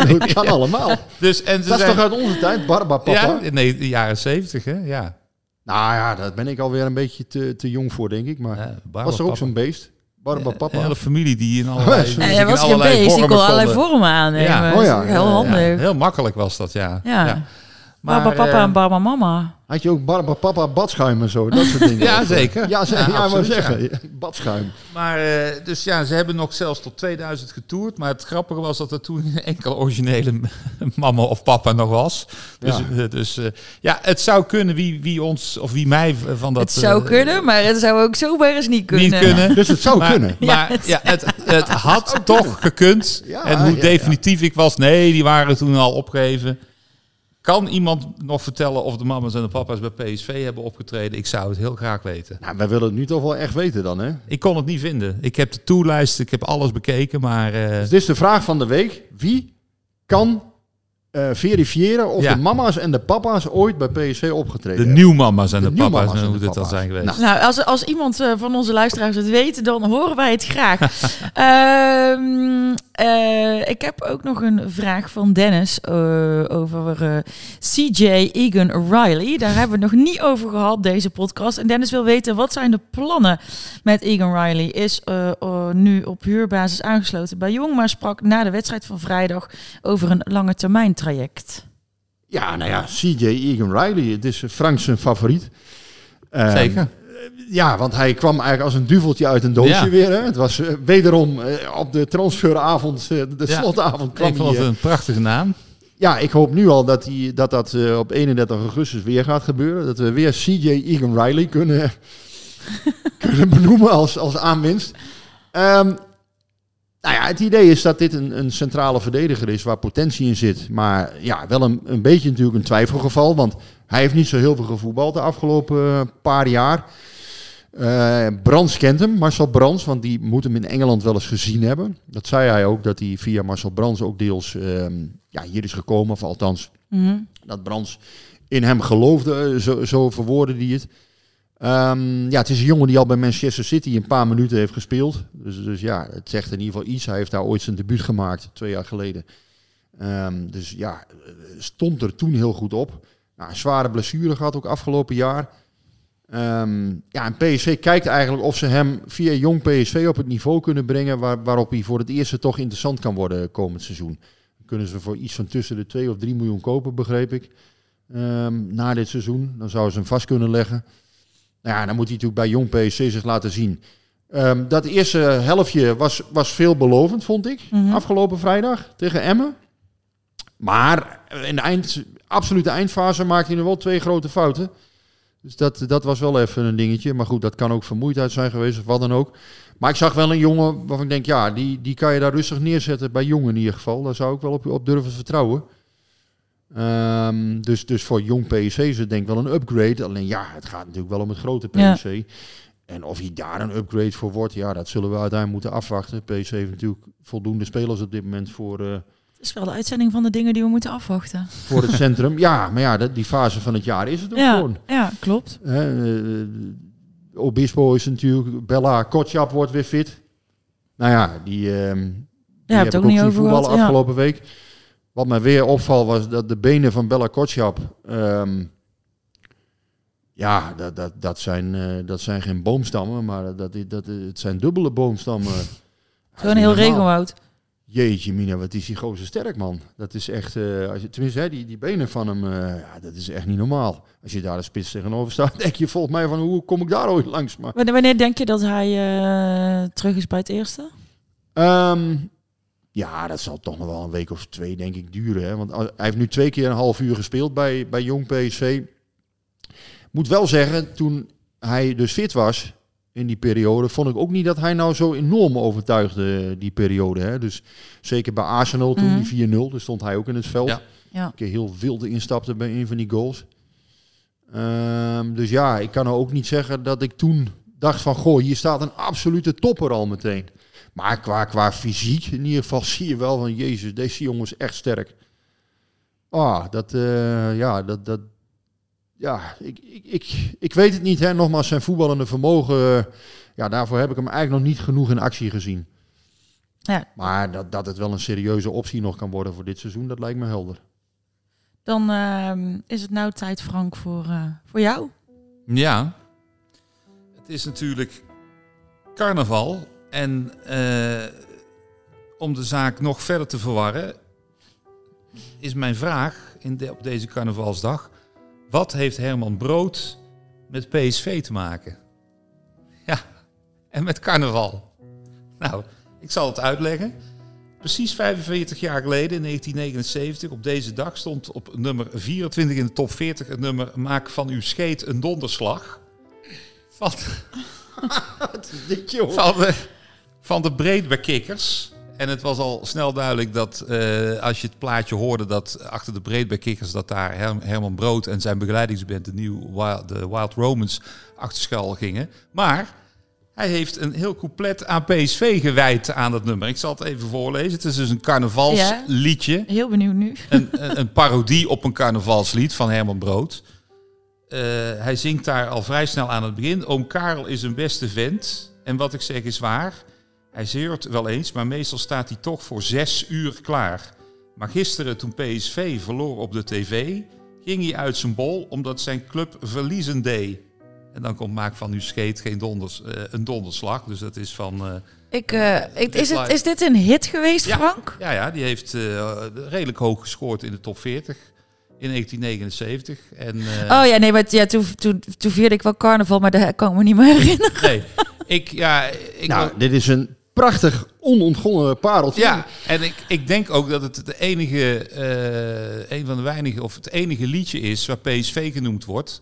Het kan allemaal. Dus, en ze Dat is toch uit onze tijd, Barba Papa? Ja, nee, de jaren 70, hè? Ja. Nou ja, daar ben ik alweer een beetje te, te jong voor, denk ik. Maar Ja, was er ook zo'n beest? Barba Een Papa? hele familie die in (laughs) allerlei, Ja, in was geen allerlei beest, die kon allerlei vormen aannemen. Ja. Dat Oh ja, heel handig. Ja, heel makkelijk was dat, ja. Ja. Maar, Baba papa eh, en baba mama. Had je ook Barba Papa badschuim en zo? Dat soort dingen. (laughs) Ja, eh, zeker. Ja, ze, Ja, ja, maar zeggen. Badschuim. Maar eh, dus ja, ze hebben nog zelfs tot 2000 getoerd. Maar het grappige was dat er toen (laughs) geen enkele originele mama of papa nog was. Dus Ja. dus, eh, ja het zou kunnen wie, wie ons of wie mij van dat. het zou kunnen, maar het zou ook zomaar eens niet kunnen. Niet kunnen. Dus het zou maar, kunnen. Maar ja, het, het had (laughs) toch gekund. Ja, en hoe ja, definitief ik was, nee, die waren toen al opgegeven. Kan iemand nog vertellen of de mama's en de papa's bij PSV hebben opgetreden? Ik zou het heel graag weten. Nou, wij willen het nu toch wel echt weten dan, hè? Ik kon het niet vinden. Ik heb de toerlijst, ik heb alles bekeken, maar... eh, Dus dit is de vraag van de week. Wie kan eh, verifiëren of Ja. de mama's en de papa's ooit bij PSV opgetreden de hebben? nieuwmama's en de, De papa's, nieuwmama's en hoe de dit dan papa's. zijn geweest. Nou. Nou, als, als iemand eh, van onze luisteraars het weet, dan horen wij het graag. (laughs) Ehm, eh, ik heb ook nog een vraag van Dennis eh, over eh, CJ Egan Riley. Daar hebben we het nog niet over gehad, deze podcast. En Dennis wil weten, wat zijn de plannen met Egan Riley? Is eh, eh, nu op huurbasis aangesloten bij Jong, maar sprak na de wedstrijd van vrijdag over een lange termijn traject. Ja, nou ja, CJ Egan Riley. Het is Frank zijn favoriet. Eh, Zeker. Ja, want hij kwam eigenlijk als een duveltje uit een doosje Ja. weer. Hè. Het was eh, wederom eh, op de transferavond, eh, de Ja. slotavond kwam Ik vond hij, het eh, een prachtige naam. Ja, ik hoop nu al dat die, dat, dat eh, op 31 augustus weer gaat gebeuren. Dat we weer CJ Egan Riley kunnen, (laughs) kunnen benoemen als, als aanwinst. Ehm, Nou ja, het idee is dat dit een, een centrale verdediger is waar potentie in zit. Maar ja, wel een, een beetje natuurlijk een twijfelgeval. Want hij heeft niet zo heel veel gevoetbald de afgelopen eh, paar jaar. Uh, Brands kent hem, Marcel Brands, want die moet hem in Engeland wel eens gezien hebben. Dat zei hij ook, dat hij via Marcel Brands ook deels ehm, ja, hier is gekomen. Of althans, Mhm. dat Brands in hem geloofde, eh, zo, zo verwoordde hij het. Ehm, ja, het is een jongen die al bij Manchester City een paar minuten heeft gespeeld. Dus, dus ja, het zegt in ieder geval iets. Hij heeft daar ooit zijn debuut gemaakt, twee jaar geleden. Ehm, dus ja, eh, stond er toen heel goed op. Nou, een zware blessure gehad ook afgelopen jaar. Ehm, ja, en PSV kijkt eigenlijk of ze hem via jong PSV op het niveau kunnen brengen waar, waarop hij voor het eerste toch interessant kan worden komend seizoen. Dan kunnen ze voor iets van tussen de 2 of 3 miljoen kopen, begreep ik. Na dit seizoen. Dan zouden ze hem vast kunnen leggen. Nou ja, dan moet hij natuurlijk bij jong PSV zich laten zien. Ehm, dat eerste helftje was, was veelbelovend, vond ik. Mhm. Afgelopen vrijdag tegen Emmen. Maar in de eind, absolute eindfase maakte hij nog wel twee grote fouten. Dus dat, dat was wel even een dingetje. Maar goed, dat kan ook vermoeidheid zijn geweest of wat dan ook. Maar ik zag wel een jongen waarvan ik denk, ja, die, die kan je daar rustig neerzetten. Bij jongen in ieder geval. Daar zou ik wel op, op durven vertrouwen. Ehm, dus, dus voor jong PSV is het denk ik wel een upgrade. Alleen ja, het gaat natuurlijk wel om het grote Ja. PSV. En of hij daar een upgrade voor wordt, ja, dat zullen we uiteindelijk moeten afwachten. PSV heeft natuurlijk voldoende spelers op dit moment voor, eh, Het is wel de uitzending van de dingen die we moeten afwachten. voor het (laughs) centrum. Ja, maar ja, dat, die fase van het jaar is het ook Ja, gewoon. ja, klopt. Eh, Obispo is natuurlijk, Bella Kotschap wordt weer fit. Nou ja, die, ehm die het heb ook ik ook niet over voetballen ja. afgelopen week. Wat mij weer opvalt was dat de benen van Bella Kotschap, ehm, ja, dat, dat, dat, zijn, eh, dat zijn geen boomstammen, maar dat, dat, het zijn dubbele boomstammen. (laughs) Gewoon een heel regenwoud. Jeetje mina, wat is die gozer sterk man. Dat is echt, eh, als je, tenminste hè, die, die benen van hem, eh, ja, dat is echt niet normaal. Als je daar de spits tegenover staat, (laughs) denk je volgens mij van hoe kom ik daar ooit langs. Maar, Wanneer, wanneer denk je dat hij terug is bij het eerste? Ehm, ja, dat zal toch nog wel een week of twee denk ik duren. Hè? Want hij heeft nu twee keer een half uur gespeeld bij, bij Jong PSV. Moet wel zeggen, toen hij dus fit was in die periode, vond ik ook niet dat hij nou zo enorm overtuigde die periode. Hè? Dus zeker bij Arsenal toen Mhm. die 4-0, daar stond hij ook in het veld. Ja. Ja. Een keer heel wilde instapte bij een van die goals. Ehm, dus ja, ik kan nou ook niet zeggen dat ik toen dacht van, goh, hier staat een absolute topper al meteen. Maar qua, qua fysiek in ieder geval (laughs) zie je wel van, jezus, deze jongen is echt sterk. Ah, dat, eh, ja, dat, dat, ja, ik, ik, ik, ik weet het niet, hè. Nogmaals, zijn voetballende vermogen, eh, ja, daarvoor heb ik hem eigenlijk nog niet genoeg in actie gezien. Ja. Maar dat, dat het wel een serieuze optie nog kan worden voor dit seizoen, dat lijkt me helder. Dan ehm, is het nou tijd, Frank, voor, eh, voor jou. Ja. Het is natuurlijk carnaval. En eh, om de zaak nog verder te verwarren, is mijn vraag in de, op deze carnavalsdag. Wat heeft Herman Brood met PSV te maken? Ja, en met carnaval. Nou, ik zal het uitleggen. Precies 45 jaar geleden, in 1979, op deze dag stond op nummer 24 in de top 40 het nummer Maak van uw scheet een donderslag. Van, (laughs) Dit jongen. van de, van de Breedbekikkers. En het was al snel duidelijk dat eh, als je het plaatje hoorde dat achter de Breedbekikkers dat daar Her- Herman Brood en zijn begeleidingsband de, New Wild, de Wild Romans achter schuil gingen. Maar hij heeft een heel couplet aan PSV gewijd aan dat nummer. Ik zal het even voorlezen. Het is dus een carnavalsliedje. Heel benieuwd nu. Een, een, een parodie op een carnavalslied van Herman Brood. Eh, hij zingt daar al vrij snel aan het begin. Oom Karel is een beste vent. En wat ik zeg is waar. Hij zeurt wel eens, maar meestal staat hij toch voor zes uur klaar. Maar gisteren, toen PSV verloor op de tv, ging hij uit zijn bol omdat zijn club verliezen deed. En dan komt Maak van uw scheet geen donders, eh, een donderslag. Dus dat is van... eh, Ik, eh, ik, is, het, is dit een hit geweest, Ja. Frank? ja, ja, die heeft eh, redelijk hoog gescoord in de top 40 in 1979. En, eh, Oh ja, nee, maar ja, toen, toen, toen vierde ik wel carnaval, maar dat kan ik me niet meer herinneren. Nee, ik, ja, ik Nou, wil- dit is een prachtig onontgonnen pareltje. ja, en ik, ik denk ook dat het de enige, eh, een van de weinige, of het enige liedje is waar PSV genoemd wordt.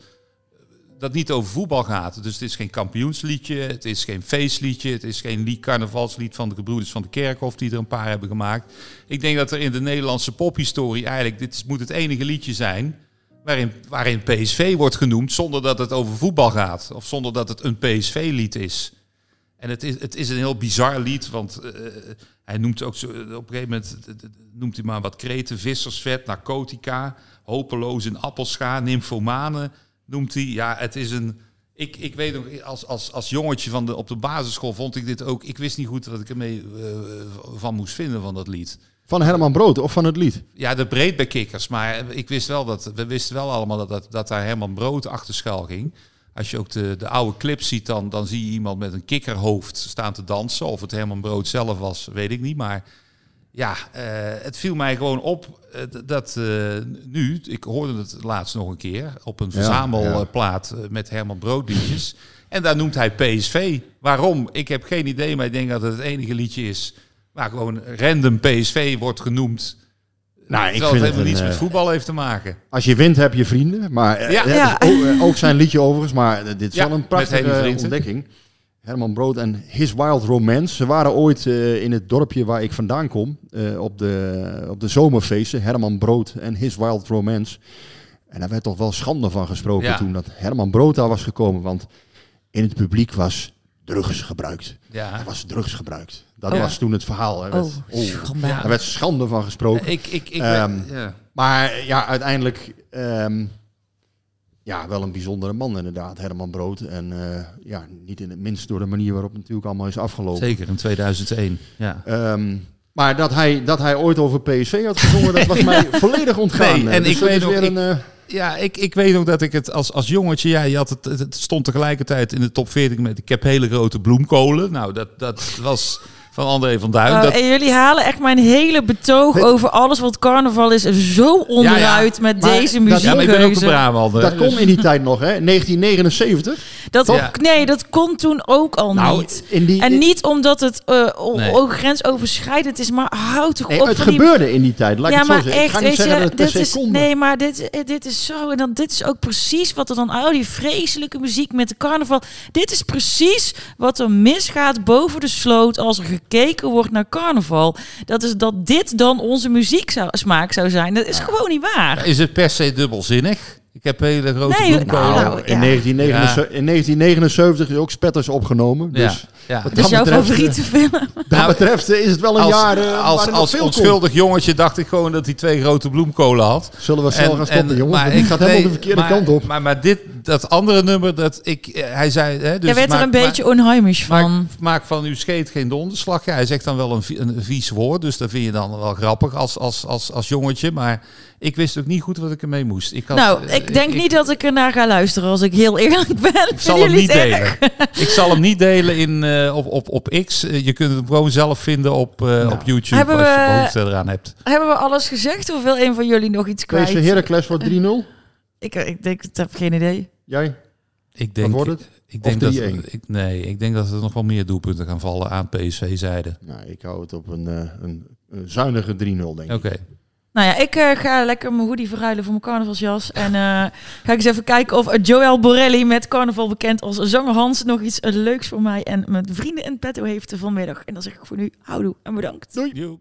dat niet over voetbal gaat. Dus het is geen kampioensliedje, het is geen feestliedje, het is geen lied, carnavalslied van de gebroeders van de Kerkhof die er een paar hebben gemaakt. Ik denk dat er in de Nederlandse pophistorie eigenlijk, dit moet het enige liedje zijn waarin, waarin PSV wordt genoemd zonder dat het over voetbal gaat. Of zonder dat het een PSV-lied is. En het is, het is een heel bizar lied, want eh, hij noemt ook zo, op een gegeven moment noemt hij maar wat kreten, vissersvet, narcotica, hopeloos in appelscha, nymphomane noemt hij. Ja, het is een. Ik, ik weet nog, als, als, als jongetje van de, op de basisschool vond ik dit ook. Ik wist niet goed wat ik ermee eh, van moest vinden van dat lied. Van Herman Brood of van het lied? Ja, de breed bij kikkers. Maar ik wist wel dat we wisten wel allemaal dat, dat, dat daar Herman Brood achter schuil ging. Als je ook de, de oude clips ziet, dan, dan zie je iemand met een kikkerhoofd staan te dansen. Of het Herman Brood zelf was, weet ik niet. Maar ja, eh, het viel mij gewoon op eh, dat eh, nu, ik hoorde het laatst nog een keer op een Ja, verzamelplaat met Herman Brood liedjes. En daar noemt hij PSV. Waarom? Ik heb geen idee, maar ik denk dat het het enige liedje is waar gewoon random PSV wordt genoemd. Nou, ik terwijl vind het het helemaal een, niets met eh, voetbal heeft te maken. Als je wint heb je vrienden. Maar eh, Ja. ja. Ja. ook, eh, ook zijn liedje overigens. Maar eh, dit is Ja, wel een prachtige ontdekking. Herman Brood en His Wild Romance. Ze waren ooit eh, in het dorpje waar ik vandaan kom. eh, op, de, op de zomerfeesten. Herman Brood en His Wild Romance. En daar werd toch wel schande van gesproken Ja. toen dat Herman Brood daar was gekomen. Want in het publiek was drugs gebruikt. Ja. Er was drugs gebruikt. Dat Ja. was toen het verhaal. Er werd, Oh, oh, schandaal. er werd schande van gesproken. Ik, ik, ik, Ehm, ja. Maar ja, uiteindelijk ehm, ja, wel een bijzondere man inderdaad, Herman Brood. En eh, ja, niet in het minst door de manier waarop het natuurlijk allemaal is afgelopen. Zeker in 2001. Ja. Ehm, maar dat hij, dat hij ooit over PSV had gezongen, dat was (laughs) mij volledig ontgaan. Nee, en Dus ik weet nog, weer ik- een, eh, Ja, ik, ik weet ook dat ik het als, als jongetje, ja, je had het, het, het stond tegelijkertijd in de top 40 met ik heb hele grote bloemkolen. Nou, dat, dat was van André van Duin. Oh, dat, en jullie halen echt mijn hele betoog Weet- over alles wat carnaval is zo onderuit met Maar deze dat- ja, maar ik ben ook een. Brabander. dat kon dus- in die tijd nog, hè? 1979. Dat, Ja. Nee, dat kon toen ook al Nou, niet. in die, En niet omdat het eh o- Nee. grensoverschrijdend is, maar houd toch nee, op het van die... gebeurde in die tijd. Laat ik ja, het zo maar zeggen. ik echt, ga niet weet zeggen je, dat het dit is, seconde. nee, maar dit, eh, dit is zo. En dan, dit is ook precies wat er dan, al die vreselijke muziek met de carnaval. Dit is precies wat er misgaat boven de sloot als er gekeken wordt naar carnaval. Dat is dat dit dan onze muziek zou, smaak zou zijn. Dat is gewoon niet waar. Is het per se dubbelzinnig? Ik heb hele grote Nee, bloemkolen. Nou, Nou, in, ja. 1979, in 1979 is ook Spetters opgenomen. ja, Dus ja. wat Het is dat jouw betreft, favoriete film. Dat Nou, betreft eh, is het wel een Als, jaar eh, als, als veel komt. onschuldig jongetje dacht ik gewoon dat hij twee grote bloemkolen had. Zullen we snel En- gaan stoppen, en- jongens? maar ik- gaat helemaal de verkeerde maar- kant op. Maar, maar dit, dat andere nummer, dat ik, eh, hij zei... Hè, dus Jij werd er maak- een beetje onheimisch van. maak van uw scheet geen donderslag. Ja, hij zegt dan wel een, een vies woord, dus dat vind je dan wel grappig als, als, als, als jongetje. Maar ik wist ook niet goed wat ik ermee moest. Ik had, nou, eh, ik denk niet dat ik er naar ga luisteren als ik heel eerlijk ben. Ik zal hem niet erg? delen. (laughs) ik zal hem niet delen in, eh, op, op, op X. Je kunt het gewoon zelf vinden op, eh, op YouTube Hebben als je we- behoefte eraan hebt. Hebben we alles gezegd of wil een van jullie nog iets kwijt? PSV Heracles wordt 3-0. Ik, ik denk, ik heb geen idee. Jij? Ik denk, wordt het? Ik denk Of dat, 3-1? ik, nee, ik denk dat er nog wel meer doelpunten gaan vallen aan PSV-zijde. Nou, ik hou het op een, eh, een, een zuinige 3-0, denk Oké. ik. Nou ja, ik eh, ga lekker mijn hoodie verruilen voor mijn carnavalsjas. En eh, ga ik eens even kijken of Joël Borelli met carnaval bekend als zanger Hans nog iets leuks voor mij en mijn vrienden in petto heeft vanmiddag. En dan zeg ik voor nu houdoe en bedankt. Joep.